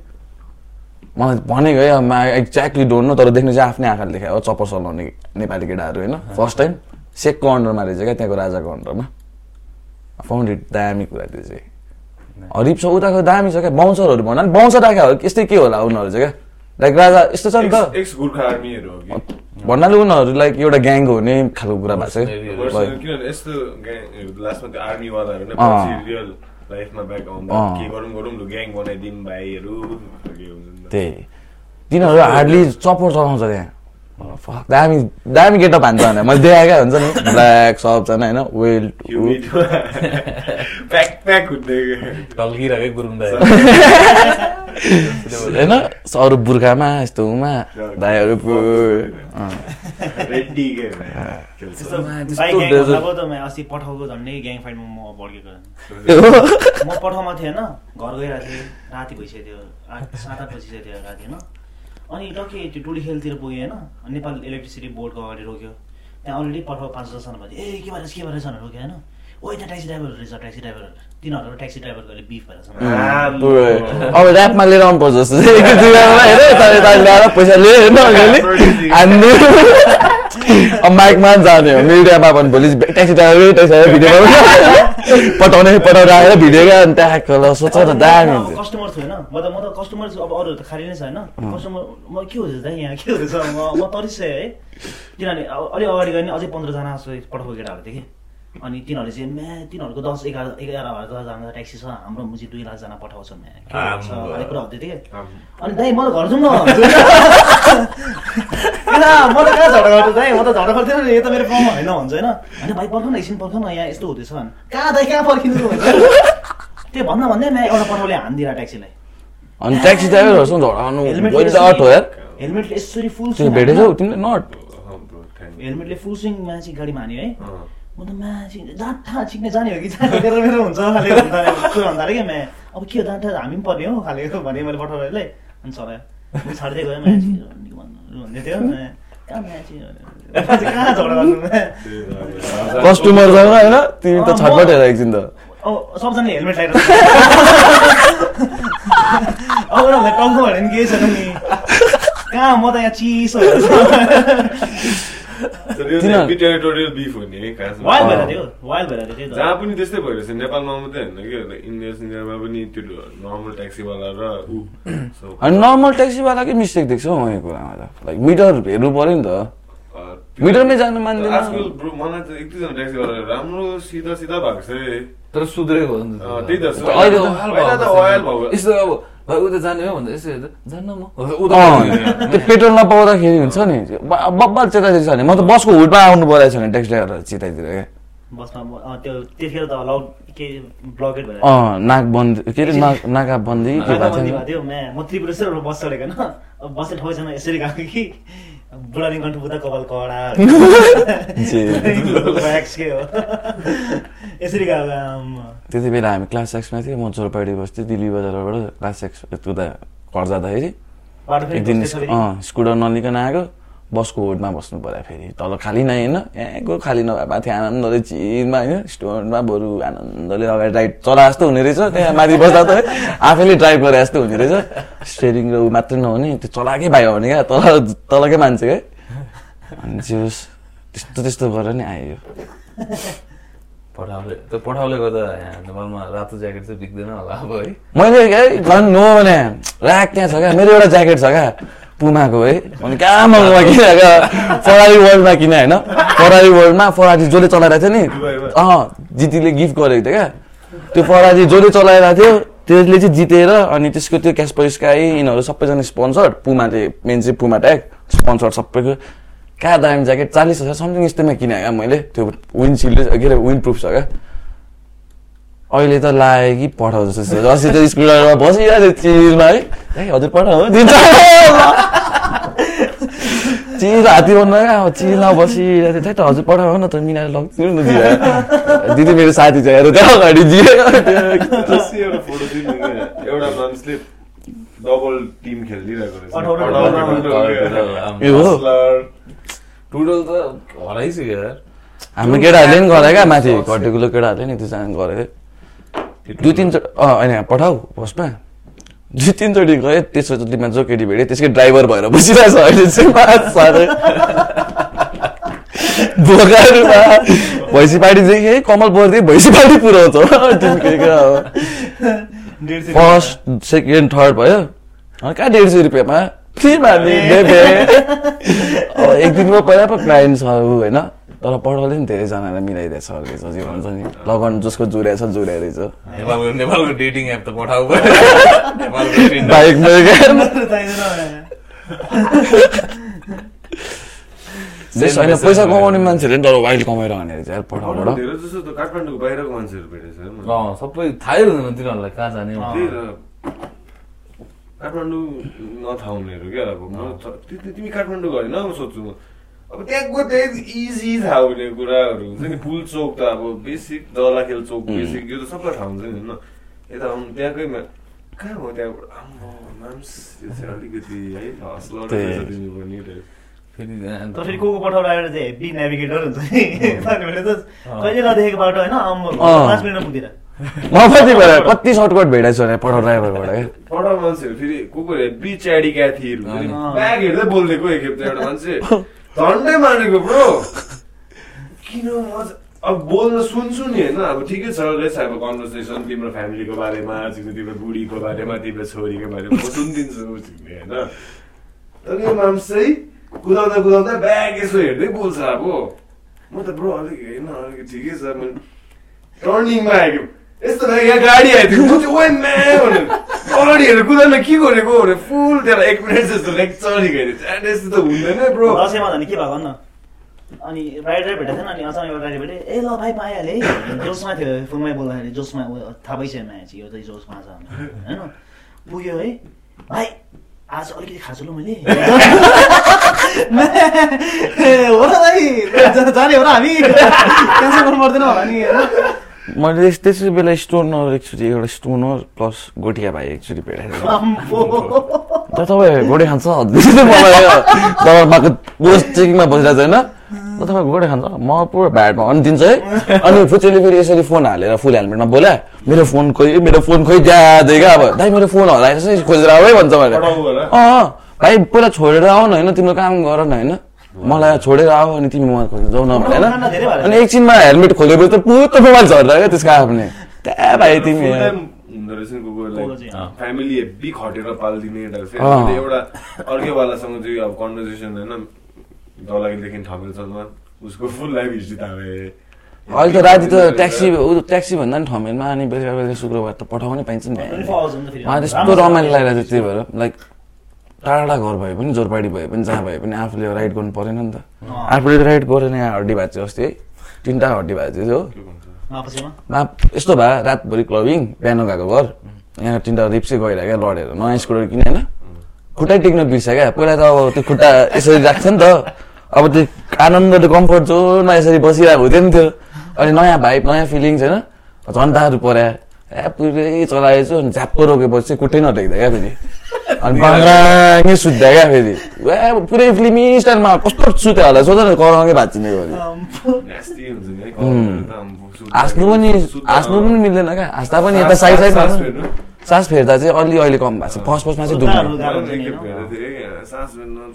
मलाई भनेको है अब एक्ज्याक्टली डोन्ट नो तर देख्ने चाहिँ आफ्नै आँखाले देखायो। हो चप्पर चलाउने नेपाली केटाहरू होइन? फर्स्ट टाइम सेकको अन्डरमा रहेछ क्या त्यहाँको राजाको अन्डरमा फाउन्ड इट दामी कुरा त्यो चाहिँ। हरिप छ उताको दामी छ क्या? बााउन्सरहरू भन्दा पनि बााउन्सर राख्यो हो यस्तै के होला उनीहरू चाहिँ क्या? लाइक राजा यस्तो छ नि त। एक्स- एक्स गोर्खा आर्मीहरू हो कि? भन्नाले उनीहरू लाइक एउटा ग्याङको हुने खालको कुरा भएको छ ग्याङ। त्यही। तिनीहरू हार्डली चप्पर चलाउँछ त्यहाँ दामी दामी केटा भान्छ भने मैले देखाएको हुन्छ नि ब्ल्याक सबजना होइन वेल होइन अरू बुर्खामा यस्तो उमा दाईहरू अस्ति पठाउको झन्डै ग्याङ फाइटमा म भड्केको? म पठाउमा थिएँ होइन घर गइरहेको थिएँ राति थियो आठ सात आठ थियो राति होइन अनि टक्कै त्यो टोली खेलतिर पुगेँ होइन नेपाल इलेक्ट्रिसिटी बोर्डको अगाडि रोक्यो त्यहाँ अलरेडी पठाउ पाँच दसजना भयो ए के भएछ के भएछ भनेर रोक्यो होइन ओ त्यहाँ ट्याक्सी ड्राइभर रहेछ ट्याक्सी ड्राइभर तिनीहरू ट्याक्सी ड्राइभरको अहिले बिफ भएर छ। अब ऱ्यापमा लिएर आउनु पर्छ जस्तो यता यता पैसा लिएर अब माइकमा जाने हो। मिडियामा पनि भोलि ट्याक्सी ड्राइभर ट्याक्सी भिडियो पठाउने पठाएर आएर भिडियो क्या अनि त्यहाँ सोच न दामी हुन्छ। कस्टमर छु होइन। म त म त कस्टमर अब अरूहरू त खाली नै छ होइन। कस्टमर म के हुँदैछ त यहाँ? के हुँदैछ? म म तरिसकेँ है। किनभने अलिक अगाडि गयो भने अझै पन्ध्रजना जस्तो पठाएको केटाहरू थियो कि। अनि तिनीहरूले चाहिँ म्या तिनीहरूको दस एघार एघार दसजना ट्याक्सी छ हाम्रो मुजी दुई लाखजना पठाउँछ म्या। के भन्छ आम्बो। भन्ने कुरा हुँदै थियो अनि दाइ म त घर जाउँ न म त कहाँ झगडा गर्छु दाइ? म त झगडा गर्थेन नि यो त मेरो गाउँमा होइन भन्छ होइन। होइन भाइ पर्ख न एकछिन पर्ख न यहाँ यस्तो हुँदैछ भने। कहाँ दाइ कहाँ पर्खिनु भन्छ त्यो भन्दा भन्दै म्या एउटा पठाउले हानिदिएर ट्याक्सीलाई। अनि ट्याक्सी ड्राइभरहरूसँग यार। हेलमेटले यसरी फुल भेटेछौ तिमीले नट। हेलमेटले फुल स्विङ मान्छे गाडीमा हान्यो है। म त मान्छे डाँठा छिक्ने जाने हो कि जाने मेरो मेरो हुन्छ खाले भन्दा भन्दा कि म्या अब के हो डाँठा हामी पनि पर्ने हो खाले भने मैले पठाउनेलाई अनि छाड्दै गयो मान्छे भन्दै थियो कहाँ झगडा गर्नु? कस्टमरसँग होइन तिमी त छटपट हेर एकछिन त अब सबजनाले हेलमेट लगाएर अब उनीहरूलाई भने नि केही छैन नि कहाँ म त यहाँ चिसो? टेरिटोरियल बिफ है खासमा। जहाँ पनि त्यस्तै भइरहेछ नेपालमा मात्रै होइन कि? इन्डिया सिन्डियामा पनि त्यो नर्मल ट्याक्सीवाला र ऊ। नर्मल ट्याक्सीवालाकै मिस्टेक देख्छ हौ म यो कुरामा त लाइक मिटर हेर्नु पऱ्यो नि त। मिटरमै जानु मान्दैन। आजकल ब्रो मलाई त एक दुईजना ट्याक्सीवाला राम्रो सिधा सिधा भएको छ तर सुध्रेको हो नि त त्यही त यस्तो अब भाइ उता जाने हो भन्दा यसो हेर्दा जान्न म। त्यो पेट्रोल नपाउँदाखेरि हुन्छ नि बब्बल चेताइदिएको छ भने म त बसको हुडमा आउनु परेको छ भने ट्याक्सी ड्राइभर चिताइदिएर क्या बसमा त्यो त्यतिखेर त अलाउड के ब्लकेट भएर अँ नाक बन्द के अरे नाक नाका बन्दी के भएको नाकाबन्दी थियो म त्रिपुरेश्वरबाट बस चढेको होइन अब बस्ने ठाउँ छैन यसरी गएको कि बुढानी बुद्ध कपाल कडा जे। Wax के हो यसरी गएको। त्यति बेला हामी क्लास एक्समा थियो म जोरपाडी बस्थेँ दिल्ली बजारबाट क्लास एक्स उता घर जाँदाखेरि एक दिन स्कुटर नलिकन आएको बसको होडमा बस्नु पर्यो फेरि। तल खाली नै होइन। यहाँको खाली नभए माथि आनन्दले चिरमा होइन। स्टोनमा बरु आनन्दले अगाडि राइड चला जस्तो हुने रहेछ। त्यहाँ माथि बस्दा त आफैले ड्राइभ गरे जस्तो हुने रहेछ। स्टेरिङ र ऊ मात्रै नहुने। त्यो चलाकै भाइ हो भने क्या। तल तलकै मान्छे क्या अनि चाहिँ होस् त्यस्तो त्यस्तो गरेर नि आयो। पठाउले त्यो पठाउले गर्दा यहाँ नेपालमा रातो ज्याकेट चाहिँ बिग्दैन होला अब है। मैले झन् नो भने ऱ्याक त्यहाँ छ क्या। मेरो एउटा ज्याकेट छ क्या। पुमाको है। अनि कहाँ मगाउमा किनेको फरारी वर्ल्डमा किने होइन? फरारी वर्ल्डमा फरारी जसले चलाइरहेको थियो नि। अँ जितीले गिफ्ट गरेको थियो क्या। त्यो फरारी जसले चलाइरहेको थियो। त्यसले चाहिँ जितेर अनि त्यसको त्यो क्यासपर स्काई यिनीहरू सबैजना स्पोन्सर पुमाले मेन चाहिँ पुमा ट्याग स्पोन्सर सबैको। कहाँ दामी ज्याकेट? चालिस हजार समथिङ यस्तैमा किने क्या मैले। त्यो विन्डसिल्ड के अरे विन्ड प्रुफ छ क्या। अहिले त लाग्यो कि पठाउँछ जस्तो अस्ति त स्कुलमा बसिरहेको थियो चिजमा है। ए हजुर पठाउ। दिन्छ चिज हाती बन्द क्या अब चिजमा बसिरहेको थियो त्यही त हजुर पठाउ न त मिलाएर लग्छु न दिदी दिदी मेरो साथी छ हेर त्यहाँ अगाडि दिए अस्ति एउटा फोटो दिनु क्या एउटा मान्छेले डबल टिम खेलिदिइरहेको रहेछ। अठाउन्न अठाउन्न टुटल। टुटल यो हो। Hustler, टुडल त हराइसक्यो यार। हाम्रो केटाहरूले नि गरे क्या माथि घटेकुलो केटाहरूले नि त्यो जान गरे। दुई तिनचोटि अँ होइन पठाऊ बसमा। दुई तिनचोटि गएँ त्यसोचोटिमा जो केटी भेटेँ त्यसकै ड्राइभर भएर बसिरहेको छ अहिले चाहिँ भैँसी पार्टीदेखि है कमल बोर्दी भैँसी पार्टी पुऱ्याउँछ फर्स्ट सेकेन्ड थर्ड भयो। कहाँ डेढ सय रुपियाँमा। एक दिनको पहिला पो क्लाइन्ट छ होइन। तर पढाउले नि धेरैजनालाई मिलाइदिएछ अर्कै छ जे भन्छ नि। लगन जसको जुरे छ जुरे रहेछ। नेपालको डेटिङ एप त पठाउ। होइन पैसा कमाउने मान्छेहरूले नि तर वाइल्ड कमाएर भनेर चाहिँ पठाउबाट धेरै जस्तो त काठमाडौँको बाहिरको मान्छेहरू भेटेछ सबै थाहै हुँदैन तिनीहरूलाई कहाँ जाने काठमाडौँ नथाहा हुनेहरू क्या अब। तिमी काठमाडौँ गएन म सोध्छु। म अब त्यहाँको त्यही इजी थाहा हुने कुराहरू हुन्छ नि पुल चोक त अब बेसिक दलाखेल चोक बेसिक यो त सबलाई थाहा हुन्छ नि होइन यता आउनु त्यहाँकै मा- कहाँ हो त्यहाँबाट आम्मा, माम्स, यो चाहिँ अलिकति है हस्लर तिमी पनि रे। फेरि यहाँ- तर फेरि को को पठाउनु आएर चाहिँ हेभी नेभिगेटर हुन्छ नि। भने त कहिले नदेखेको बाटो होइन आम्बो अँ। पाँच मिनटमा पुगेर। म पनि भएर कति सर्टकट भेटाएको छु भने पठाउ ड्राइभरबाट क्या पठाउ मान्छेहरू फेरि को को हेभी च्याडी क्याथीहरू हुन्छ नि अँ। ब्याग हेर्दै बोलिदिएको एकखेप त एउटा मान्छे। झन्डै मानेको ब्रो। किन मजा अब बोल्न सुन्छु नि होइन? अब ठिकै छ लेट्स अब कन्भर्सेसन तिम्रो फ्यामिलीको बारेमा तिम्रो बुढीको बारेमा तिम्रो छोरीको बारेमा म सुनिदिन्छु होइन? तर यो माम्स चाहिँ कुदाउँदा कुदाउँदा ब्याग यसो हेर्दै बोल्छ अब। म त ब्रो अलिक होइन अलिक ठिकै छ मैले टर्निङमा आएको। यस्तो भयो यहाँ गाडी आइदियो म चाहिँ ओइ म्या भनेर अगाडि हेरेर कुदाउन के गरेको भनेर फुल त्यहाँ एक मिनट जस्तो लेक्चर गएर यस्तो त हुँदैन ब्रो दसैँमा झन् के भएको भन्न अनि राइडर भेटेको थिएन अनि अचानक एउटा राइडर भेटेँ ए ल भाइ पाइहालेँ है जोसमा थियो फोनमै बोल्दाखेरि जोसमा थाहा माया चाहिँ यो चाहिँ जोसमा छ होइन पुग्यो है भाइ आज अलिकति खाएको ल मैले हो र भाइ जाने हो र हामी क्यान्सल गर्नु पर्दैन होला नि होइन मैले त्यस- बेला स्टोनर एकचोटि एउटा स्टोनर प्लस गोटिया भाइ एकचोटि। आम्बो। त तपाईँ गोडे खान्छ? चेकिङमा बसिरहेको छ होइन ल तपाईँ गोडे खान्छ? म पुरो भ्याटमा अनि दिन्छ है। अनि फुचेले फेरि यसरी फोन हालेर फुल हेलमेटमा बोल्या मेरो फोन खोइ मेरो फोन खोइ जाँदै क्या अब। दाइ मेरो फोन हराएछ खोजेर आऊ है भन्छ मैले। अँ भाइ पहिला छोडेर आऊ न होइन तिम्रो काम गर न होइन। मलाई छोडेर आऊ अनि तिमी मोबाइल खोज्नु जाऊ न भएर अनि एकछिनमा हेलमेट खोलेपछि त पुतो मोबाइल झर्दा क्या त्यसको आफ्नै। त्यहाँ भाइ तिमी Full time हुँदो रहेछ नि कोही कोही कोही चाहिँ, फ्यामिली हेब्बी खटेर पालिदिने यता फेरि अँ। मैले एउटा अर्कैवालासँग चाहिँ अब कन्भर्सेसन होइन। दलागीदेखि ठमेलसम्म उसको फुल लाइफ हिस्ट्री थाहा भए अहिले त राति त ट्याक्सी ट्याक्सी भन्दा नि ठमेलमा अनि बेलुका बेलुका शुक्रबार त पठाउनै पाइन्छ नि। 24 hours हुन्छ फेरि। मलाई त्यस्तो रमाइलो लागिरहेको थियो त्यही भएर। लाइक टाढा घर भए पनि जोरपाडी भए पनि जहाँ भए पनि आफूले राइड गर्नु परेन नि त। आफूले राइड गरेन यहाँ हड्डी भएको थियो अस्ति है। तिनवटा हड्डी भएको थियो यस्तो भए रातभरि क्लबिङ बिहान गएको घर। यहाँ तिनवटा रिप्सै गइरहेको क्या लडेर नयाँ स्कुटर किने होइन। खुट्टै टेक्न बिर्छ क्या। पहिला त अब त्यो खुट्टा यसरी राख्छ नि त। अब त्यो आनन्द कम्फर्ट जोनमा यसरी बसिरहेको हुँदैन थियो अनि नयाँ भाइब नयाँ फिलिङ्स होइन। झन्डाहरू पर्या ए पुरै चलाएछु। अनि झ्याप्पो रोकेपछि चाहिँ खुट्टै नटेक्दा क्या फेरि। अनि बाङ्राङ्गै सुत्दा क्या फेरि पुरै फिल्मी स्टाइलमा कस्तो सुत्यो होला सोच न कराउँकै भाँचिने गरी हाँस्नु पनि हाँस्नु पनि मिल्दैन क्या हाँस्दा पनि यता साइड सास साइड फेर्नु। सास फेर्दा चाहिँ अलि अहिले कम भएको छ फर्स्ट फर्स्टमा चाहिँ फेर्नु-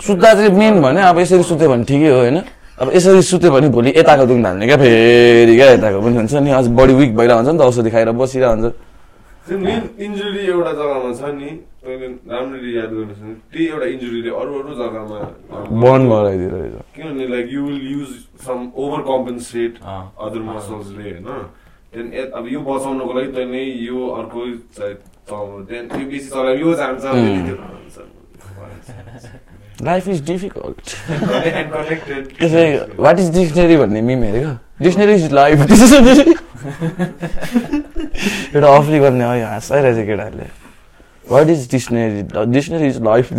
सुत्दा चाहिँ मेन भने अब यसरी सुत्यो भने ठिकै हो होइन अब यसरी सुत्यो भने भोलि यताको दुख्न थाल्ने क्या फेरि क्या यताको पनि हुन्छ नि अझ बडी विक भइरहेको हुन्छ नि त औषधि खाएर बसिरहेको हुन्छ नि तैँले राम्ररी याद गर्नुहोस् नि त्यही एउटा इन्जुरीले अरू अरू जग्गामा बन्द गराइदिएर रहेछ। किनभने like you will use some over compensate. Other मसल्सले होइन? देन अब यो बचाउनको लागि तैँले यो अर्को चाहिँ देन यो बेसी चलायो यो जान्छ लाइफ इज डिफिकल्ट त्यसै वाट इज डिक्सनरी भन्ने मिम हेरेको? डिक्सनरी इज लाइफ एउटा अफली गर्ने है हाँसाइरहेछ केटाहरूले। What is dictionary dictionary is life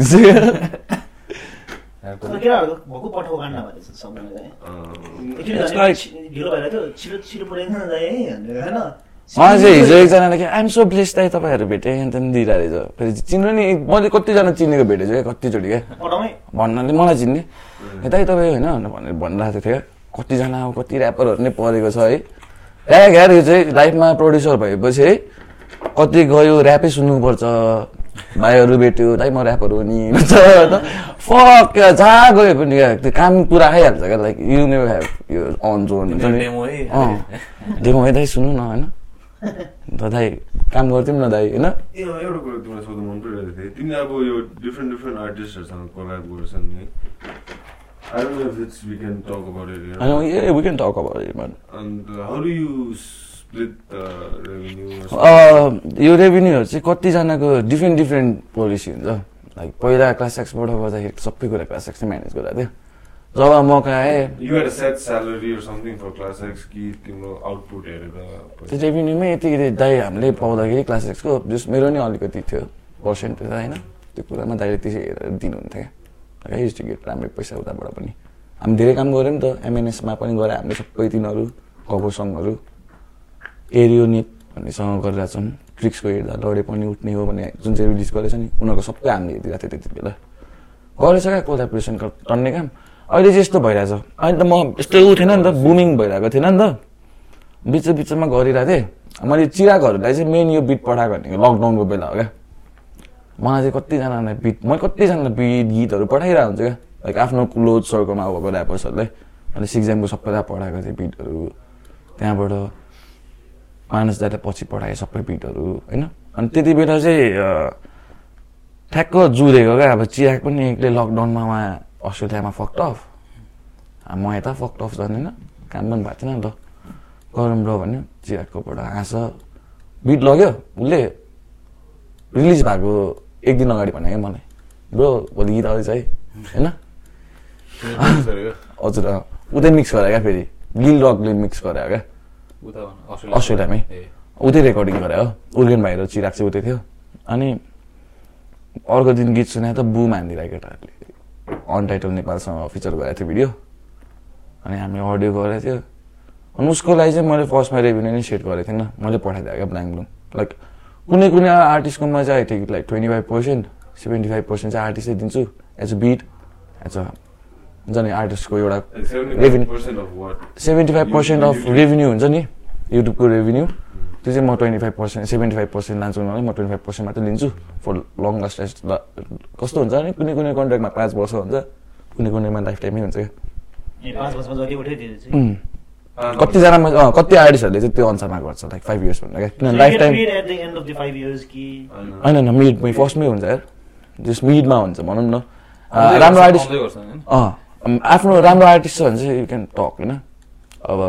मलाई चाहिँ हिजो एकजनाले कि आइएम सो ब्लेस दाइ तपाईँहरू भेटेँ अनि त्यहाँदेखि दिइरहेको रहेछ फेरि चिन्नु नि मैले कतिजना चिनेको भेटेको छु क्या कतिचोटि क्या भन्नाले मलाई चिन्ने ए दाइ तपाईँ होइन भनेर भनिरहेको थियो क्या कतिजना अब कति ऱ्यापरहरू नै परेको छ है ए घ्यार यो चाहिँ लाइफमा प्रड्युसर भएपछि है कति गयो ऱ्यापै सुन्नुपर्छ। भाइहरू भेट्यो दाइ म ऱ्यापर हो नि। भन्छ फक जहाँ गयो पनि त्यो काम पुरा आइहाल्छ क्या लाइक यु नेभर हेभ यो अन जोन हुन्छ नि? अँ। डेमो है दाइ सुन्नु न होइन? त दाइ काम गर्थ्यौँ न दाइ होइन? एउटा कुरा तिमीलाई सोध्नु मन परिरहेको थियो तिमीले अब यो डिफ्रेन्ट डिफ्रेन्ट आर्टिस्टहरूसँग कोलाब गर्छन् नि I don't know if it's we can talk about it here. होइन ए we can talk about it man And uh, how do you something? अ, यो रेभेन्यूहरू चाहिँ कतिजनाको डिफ्रेन्ट डिफ्रेन्ट पोलिसी हुन्छ। लाइक पहिला क्लास एक्सबाट गर्दाखेरि सबै कुरा क्लास एक्सले म्यानेज गरेको थियो। जब मौका आएँ त्यो रेभेन्यूमै यति दाइ हामीले पाउँदाखेरि क्लास एक्सको जस मेरो नि अलिकति थियो। पर्सेन्टेज होइन त्यो कुरामा दाइले त्यसै हेरेर दिनुहुन्थ्यो। क्या युज टु गेट राम्रै पैसा उताबाट पनि। हामी धेरै काम गऱ्यौँ नि त। एमएनएसमा पनि गरे हामीले सबै तिनीहरू कभर सङहरू एरियो नेट भन्नेसँग गरिरहेको छौँ ट्रिक्सको हेर्दा लडे पनि उठ्ने हो भने जुन चाहिँ रिलिज गरेछ नि उनीहरूको सबै हामीले हेरिरहेको थियो त्यति बेला। गरेछ क्या कोलाबरेसन टन्ने काम। अहिले चाहिँ यस्तो भइरहेछ। अहिले त म यस्तो उ थिएन नि त बुमिङ भइरहेको थिएन नि त। बिच बिचमा गरिरहेको थिएँ। मैले चिरागहरूलाई चाहिँ मेन यो बिट पठाएको भनेको लकडाउनको बेला हो क्या। मलाई चाहिँ कतिजनालाई बिट मैले कतिजनालाई बिट गीतहरू पठाइरहेको हुन्छु क्या। लाइक आफ्नो क्लोज सर्कलमा भएको ऱ्यापर्सहरूलाई मैले सिक्जामको सबैलाई पठाएको थिएँ बिटहरू त्यहाँबाट मानस दाइलाई पछि पठाएँ सबै बिटहरू होइन? अनि त्यति बेला चाहिँ ठ्याक्क जुरेको क्या। अब चिराग पनि एक्लै लकडाउनमा उहाँ अस्ट्रेलियामा फक्ट अफ म यता फक्ट अफ जाँदैन काम पनि भएको थिएन नि त। गरौँ र भन्यो चिरागकोबाट हाँस बिट लग्यो उसले रिलिज भएको एक दिन अगाडि भने क्या मलाई। ब्रो भोलि गीत आउँदैछ है होइन? हजुर। उतै मिक्स गरायो क्या फेरि। गिल रकले मिक्स गरायो क्या। अस्ट्रेलियामै ए उतै रेकर्डिङ गरायो उर्गेन भाइ र चिराग चाहिँ उतै थियो। अनि अर्को दिन गीत सुनायो त बुम हानिदिरहेको केटाहरूले अनटाइटल नेपालसँग फिचर गरेको थियो भिडियो अनि हामी अडियो गरेको थियो। अनि उसको लागि चाहिँ मैले फर्स्टमा रेभेन्यू नै सेट गरेको थिइनँ मैले पठाइदिएको क्या ब्ल्याङ्क ब्लुम लाइक कुनै कुनै आर्टिस्टकोमा चाहिँ आएको थियो कि like twenty five percent seventy five percent चाहिँ आर्टिस्टै दिन्छु। As a bit as a हुन्छ नि आर्टिस्टको एउटा Like 75% Revenue. of what? Seventy five percent of. Revenue हुन्छ नि युट्युबको रेभेन्यू त्यो चाहिँ म twenty five percent seventy five percent लान्छु उनीहरूले म ट्वेन्टी फाइभ पर्सेन्ट मात्रै लिन्छु फर लङ्गेस्ट कस्तो हुन्छ नि कुनै कुनै कन्ट्र्याक्टमा पाँच वर्ष हुन्छ कुनै कुनैमा लाइफ टाइमै हुन्छ क्या. कतिजनामा अँ, कति आर्टिस्टहरूले चाहिँ त्यो अनुसारमा गर्छ लाइक फाइभ इयर्स भन्दा क्या किनभने life time at the end of the five years कि होइन होइन मिडमै फर्स्टमै हुन्छ यार जस मिडमा हुन्छ भनौँ न राम्रो आर्टिस्ट? अँ आफ्नो राम्रो आर्टिस्ट छ भने चाहिँ यु क्यान टक होइन? अब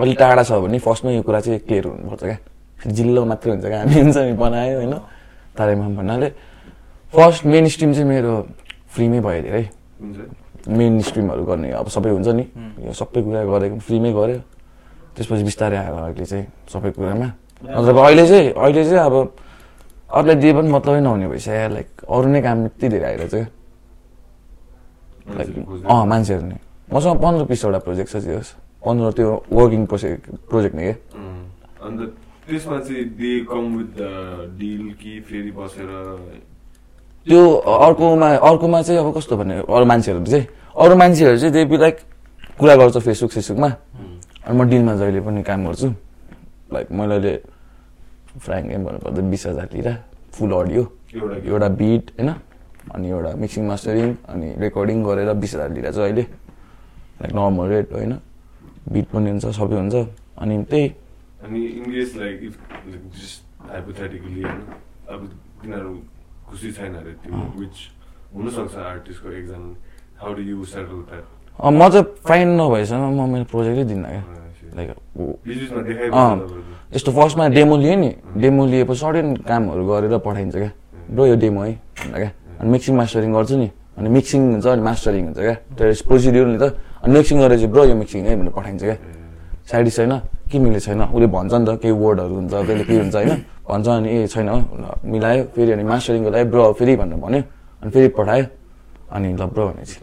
अलिक टाढा छ भने फर्स्टमै यो कुरा चाहिँ क्लियर हुनुपर्छ क्या। फेरि जिल्लो मात्रै हुन्छ क्या। हामी हुन्छ बनायो होइन? तारेमा भन्नाले फर्स्ट मेन स्ट्रिम चाहिँ मेरो फ्रीमै भयो धेरै। मेन स्ट्रिमहरू गर्ने अब सबै हुन्छ नि। यो सबै कुरा गरेको फ्रीमै गऱ्यो। त्यसपछि बिस्तारै आएर अहिले चाहिँ सबै कुरामा। मतलब अहिले चाहिँ अहिले चाहिँ अब अरूलाई दिए पनि मतलबै नहुने भइसक्यो। लाइक अरू नै काम यति धेरै आइरहेछ क्या। लाइक अँ मान्छेहरू नै मसँग पन्ध्र बिसवटा प्रोजेक्ट छ त्यो पन्ध्र त्यो वर्किङ प्रोजेक्ट प्रोजेक्ट नै क्या अन्त त्यसमा चाहिँ they come with the deal कि फेरि बसेर त्यो अर्कोमा अर्कोमा चाहिँ अब कस्तो भने अरू मान्छेहरू चाहिँ अरू मान्छेहरू चाहिँ दे बी लाइक कुरा गर्छ फेसबुक फेसबुकमा अनि म डिलमा जहिले पनि काम गर्छु लाइक मैले अहिले फ्राङ्क गेम भन्नुपर्दा बिस हजार लिएर फुल अडियो एउटा बिट होइन अनि एउटा मिक्सिङ मास्टरिङ अनि रेकर्डिङ गरेर बिस हजार लिएर चाहिँ अहिले। लाइक नर्मल रेट होइन? बिट पनि हुन्छ सबै हुन्छ। अनि त्यही। अनि लाइक इफ जस्ट हाइपोथेटिकली होइन? अब तिनीहरू खुसी छैन अरे त्यो विच हुनसक्छ आर्टिस्टको एकजना how do you settle that म चाहिँ फाइन नभएसम्म म मेरो प्रोजेक्टै दिन्न क्या। लाइक यस्तो फर्स्टमा डेमो लिएँ नि। डेमो लिएपछि सर्टेन कामहरू गरेर पठाइन्छ क्या। ब्रो यो डेमो है भन्दा क्या। अनि मिक्सिङ मास्टरिङ गर्छु नि। अनि मिक्सिङ हुन्छ अनि मास्टरिङ हुन्छ क्या। त्यो प्रोसिड्युर नि त। अनि मिक्सिङ गरेर चाहिँ ब्रो यो मिक्सिङ है भनेर पठाइन्छ क्या। साइड छैन के मिले छैन। उसले भन्छ नि त केही वर्डहरू हुन्छ कहिले के हुन्छ होइन। भन्छ अनि ए छैन मिलायो। फेरि अनि मास्टरिङको लागि ब्रो फेरि भनेर भन्यो। अनि फेरि पठायो। अनि ल ब्रो भनेपछि।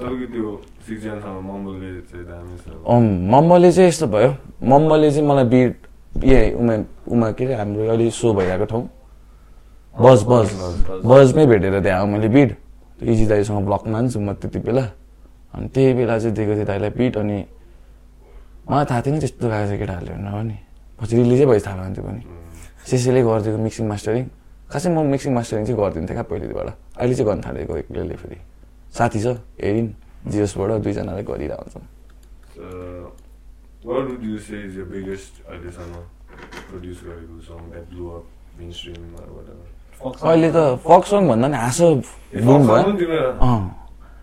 मम्मले चाहिँ यस्तो भयो। मम्मले चाहिँ मलाई बिट ए उमा उमा के अरे हाम्रो अहिले सो भइरहेको ठाउँ। बस बस बसमै भेटेर त्यहाँ आऊ मैले बिट इजी दाईसँग ब्लकमा मान्छु म त्यति बेला। अनि त्यही बेला चाहिँ दिएको थिएँ दाईलाई बिट अनि मलाई थाहा थिएन त्यस्तो गएको छ केटाहरूले भनेर हो नि पछि रिलिजै भएपछि थाहा त्यो पनि। सिसीले गरिदिएको मिक्सिङ मास्टरिङ। खासै म मिक्सिङ मास्टरिङ चाहिँ गरिदिन्थेँ क्या पहिलेबाट अहिले चाहिँ गर्नु थालेको एक्लैले फेरि। साथी छ हेरिन् जियोसबाट दुईजनालाई गरिरहेको हुन्छौँ अहिलेसम्म प्रड्युस गरेको song that blew up mainstream अहिले त फक सङ भन्दा नि हाँसो बुम भयो। अँ।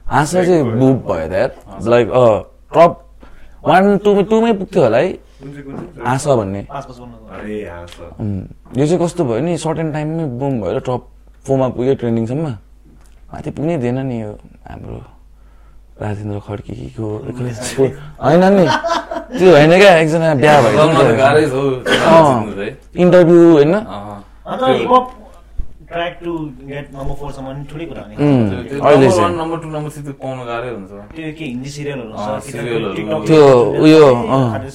हाँसो चाहिँ बुम भयो द्याट लाइक अँ टप वान टू टूमै पुग्थ्यो होला है। हाँस भन्ने। यो चाहिँ कस्तो भयो नि? सर्टेन टाइममै बुम भएर टप फोरमा पुग्यो ट्रेन्डिङसम्म माथि पुग्नै दिएन नि यो हाम्रो राजेन्द्र खड्कीको होइन नि। त्यो होइन क्या? एकजना बिहा त भयो। इन्टरभ्यू होइन? ट्र्याक टु गेट नम्बर फोरसम्म नि ठुलै कुरा हुन्छ। त्यो के हिन्दी सिरियलहरू हुन्छ त्यो उयो,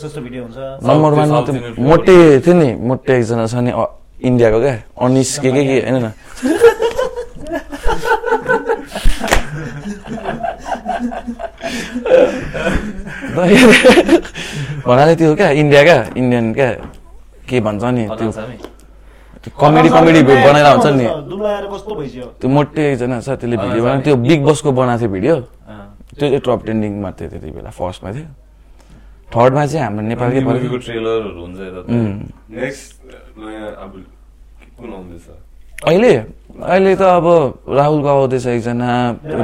जस्तो भिडियो हुन्छ। नम्बर वानमा मोटे थियो नि मोटे एकजना छ नि इन्डियाको क्या अनिस के के के होइन न? भन्नाले त्यो क्या इन्डिया क्या इन्डियन क्या के भन्छ नि त्यो। कमेडी कमेडी बनाएर हुन्छ नि। त्यो मोटे एकजना छ त्यसले भिडियो बनायो त्यो बिग बसको बनाएको थियो भिडियो। त्यो चाहिँ टप ट्रेन्डिङमा थियो त्यति बेला फर्स्टमा थियो। थर्डमा चाहिँ हाम्रो नेपालकै अहिले अहिले त अब राहुलको आउँदैछ एकजना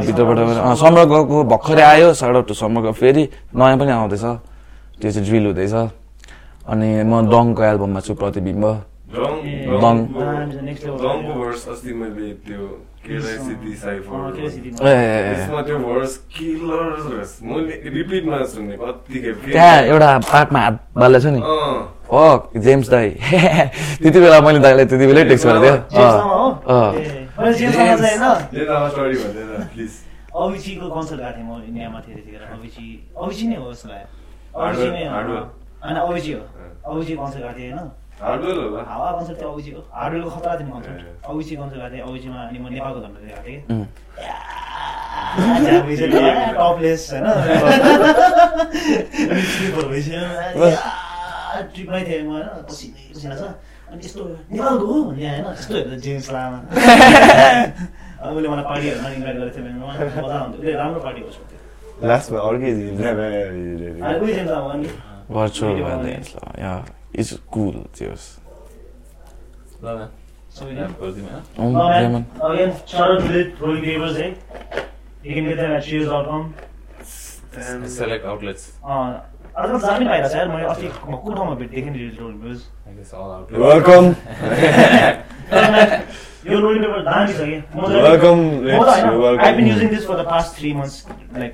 भित्रबाट समग्रको भर्खरै आयो साढे टु समग्र फेरि नयाँ पनि आउँदैछ। त्यो चाहिँ ड्रिल हुँदैछ। अनि म डङको एल्बममा छु प्रतिबिम्ब। लेभल रङको भर्स अस्ति मैले त्यो केलाई सिटी साइफर त्यसमा त्यो भर्स किलर मैले रिपिटमा सुने कतिखेप के- त्यहाँ एउटा पार्टमा हात बाल्दैछ नि अँ, फक जेम्स दाई त्यति बेला मैले दाईलाई त्यति बेलै टेक्स्ट गरेको थिएँ जेम्समा हो अँ। ए, मैले जेम्समा चाहिँ होइन ले त स्टोरी भन्दैन प्लिज अभिचीको कन्सर्ट गएको थिएँ म इन्डियामा थिएँ त्यतिखेर अभिची अभिची नै हो जस्तो लाग्यो अभिची नै हो। होइन अभिची हो अभिची कन्सर्ट गएको थिएँ होइन हार्डवेयर होला हावा कन्सर्ट थियो हो हार्डवेयरको खतरा थियो। कन्सर्ट अभिची कन्सर्ट गएको थिएँ अभिचीमा अनि म नेपालको झन्डा गएको थिएँ कि. टपलेस होइन स्लिपर भइसक्यो ट्रिपमै थिएँ म होइन पसिनै पसिना छ अनि यस्तो नेपालको हो भने होइन यस्तो हेर्दा जेम्स लामा अनि उसले मलाई पार्टीहरूमा इन्भाइट गरेको थियो मजा आउँथ्यो उसले राम्रो पार्टी होस् लास्टमा अर्कै Yeah, it's cool. Cheers. ल ma'am So we Um, Oh, man. lemon. Again, shout out to the rolling papers, eh? You can get them at cheers.com. Select outlets Uh, आजकल जानै पाइरहेको छ यार मैले अस्ति कुन ठाउँमा थिएँ नि अल आउट वेलकम यो रोलिङ पेपर दामी छ कि Welcome, म त you're welcome. I been using this for the past three months like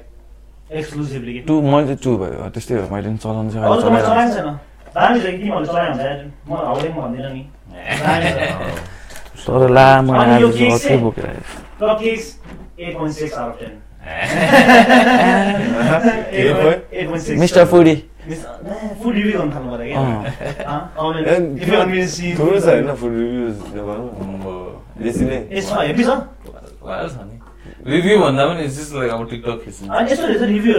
exclusively कि टु मैले टु भयो त्यस्तै हो मैले चलाउनु चाहिँ चलाएको छैन दामी छ कि तिमीहरूले चलायो भने म हाउडे म भन्दिनँ नि। तर लामो अनि यो आज केक अर्कै चाहिँ- बोकेर आएँ। Club cakes, 8.6 out of 10. 8.6. Mister Foodie food review गर्न थाल्नु। क्या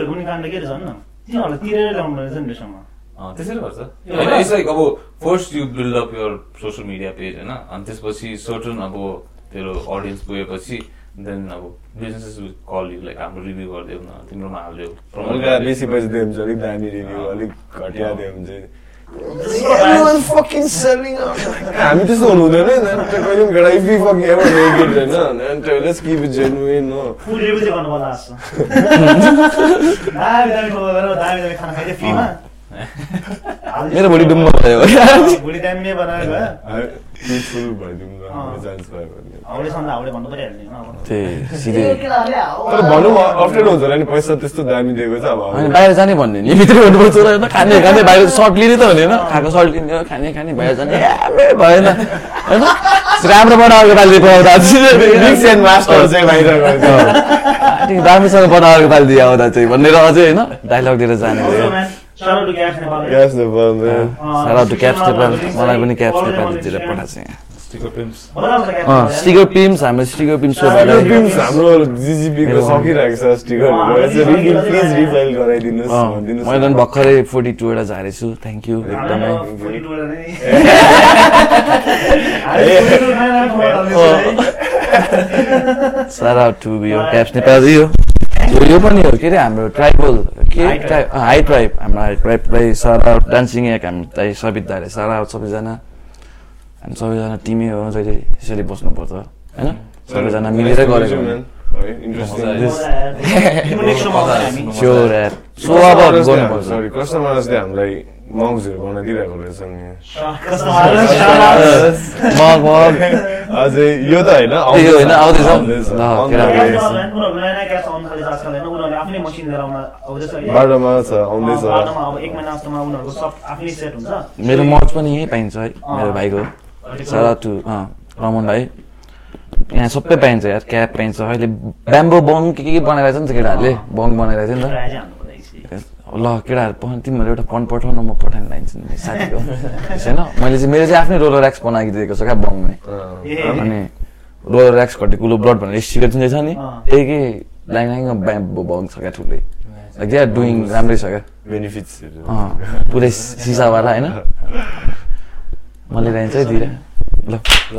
पनि काण्ड के रहेछ तिनीहरूलाई तिरेर ल्याउनु रहेछ नि त्यसरी गर्छ। होइन इट्स लाइक अब first you build up your social media page होइन? अनि त्यसपछि सर्टन अब तेरो अडियन्स पुगेपछि देन अब बिजनेसेस कल यु लाइक हाम्रो रिभ्यू गरिदेऊ न तिम्रोमा हालिदेऊ बेसी पैसा दियो भने चाहिँ अलिक दामी रिभ्यू अलिक घटिया दियो भने चाहिँ हामी त्यस्तो हुनु हुँदैन मेरो भोलि डुम्बो भयो भोलि दामी बनाएको भयो पिसफुल भइदिउँ चान्स भने तर भनौँ अप्ठ्यारो हुन्छ होला नि पैसा त्यस्तो दामी दिएको छ अब होइन बाहिर जाने भन्ने नि भित्र हुनुपर्छ र होइन खाने खाने बाहिर सर्ट लिने त भने होइन खाएको सर्ट लिने हो खाने खाने बाहिर जाने ए, भएन होइन राम्रो बनाएको पालि पाउँदा दामीसँग बनाएको पालि दिए आउँदा चाहिँ भनेर अझै होइन डाइलग दिएर जाने ग्यास नेपाल सारा टु क्याप्स नेपाल मलाई पनि caps All the Nepal money दिएर share. पठाएको छ यहाँ. स्टिकर पिम्स हाम्रो स्टिकर पिम्स पिम्स हाम्रो जिजिपीको सकिरहेको छ स्टिकरहरू प्लिज रिफाइल गराइदिनुहोस् मैले पनि भर्खरै फोर्टी टूवटा झारेको छु थ्याङ्क यू हामी एकदमै। अब 42 वटा नै- हामी 42 नयाँ नयाँ खबर हाल्दैछौँ है। सारा टु यो क्याप्स नेपाल यो यो- पनि हो के अरे हाम्रो ट्राइबल के हाई ट्राइब। हाम्रो हाई ट्राइबलाई सारा डान्सिङ एक हामीलाई सबित दाले सारा सबैजना हामी सबैजना टिमै हो जहिले यसरी बस्नुपर्छ होइन? सबैजना मिलेर गरेको सो अब गर्नुपर्छ। हामीलाई मग्सहरू बनाइदिइरहेको रहेछ नि कस्टमरहरू, shout out। मग मग अझै यो त होइन। बाटोमा छ आउँदैछ मेरो मच पनि यहीँ पाइन्छ है मेरो भाइको सारा टु रमन भाइ यहाँ सबै पाइन्छ यार क्याप पाइन्छ अहिले ब्याम्बो बङ के के बनाइरहेछ नि त केटाहरूले बङ बनाइरहेछ नि त ट्राई चाहिँ हान्नु पर्यो एकछिन। ल केटाहरू पठाउनु तिमीहरू एउटा पन पठाउन म पठाउनु लान्छु नि साथीको होइन? मैले चाहिँ मेरो चाहिँ आफ्नै रोलर एक्स बनाइदिएको छ क्या बङमै ए, अनि रोलर एक्स घटी कुलो ब्लड भनेर स्टिकर जुन चाहिँ छ नि। त्यही के लाइन ब्याम्बो बङ छ क्या ठुलै। लाइक दे आर डुइङ राम्रै छ क्या। बेनिफिट्सहरू अँ पुरै सिसावाला होइन? मैले लाइन्छ है दिएर ल ल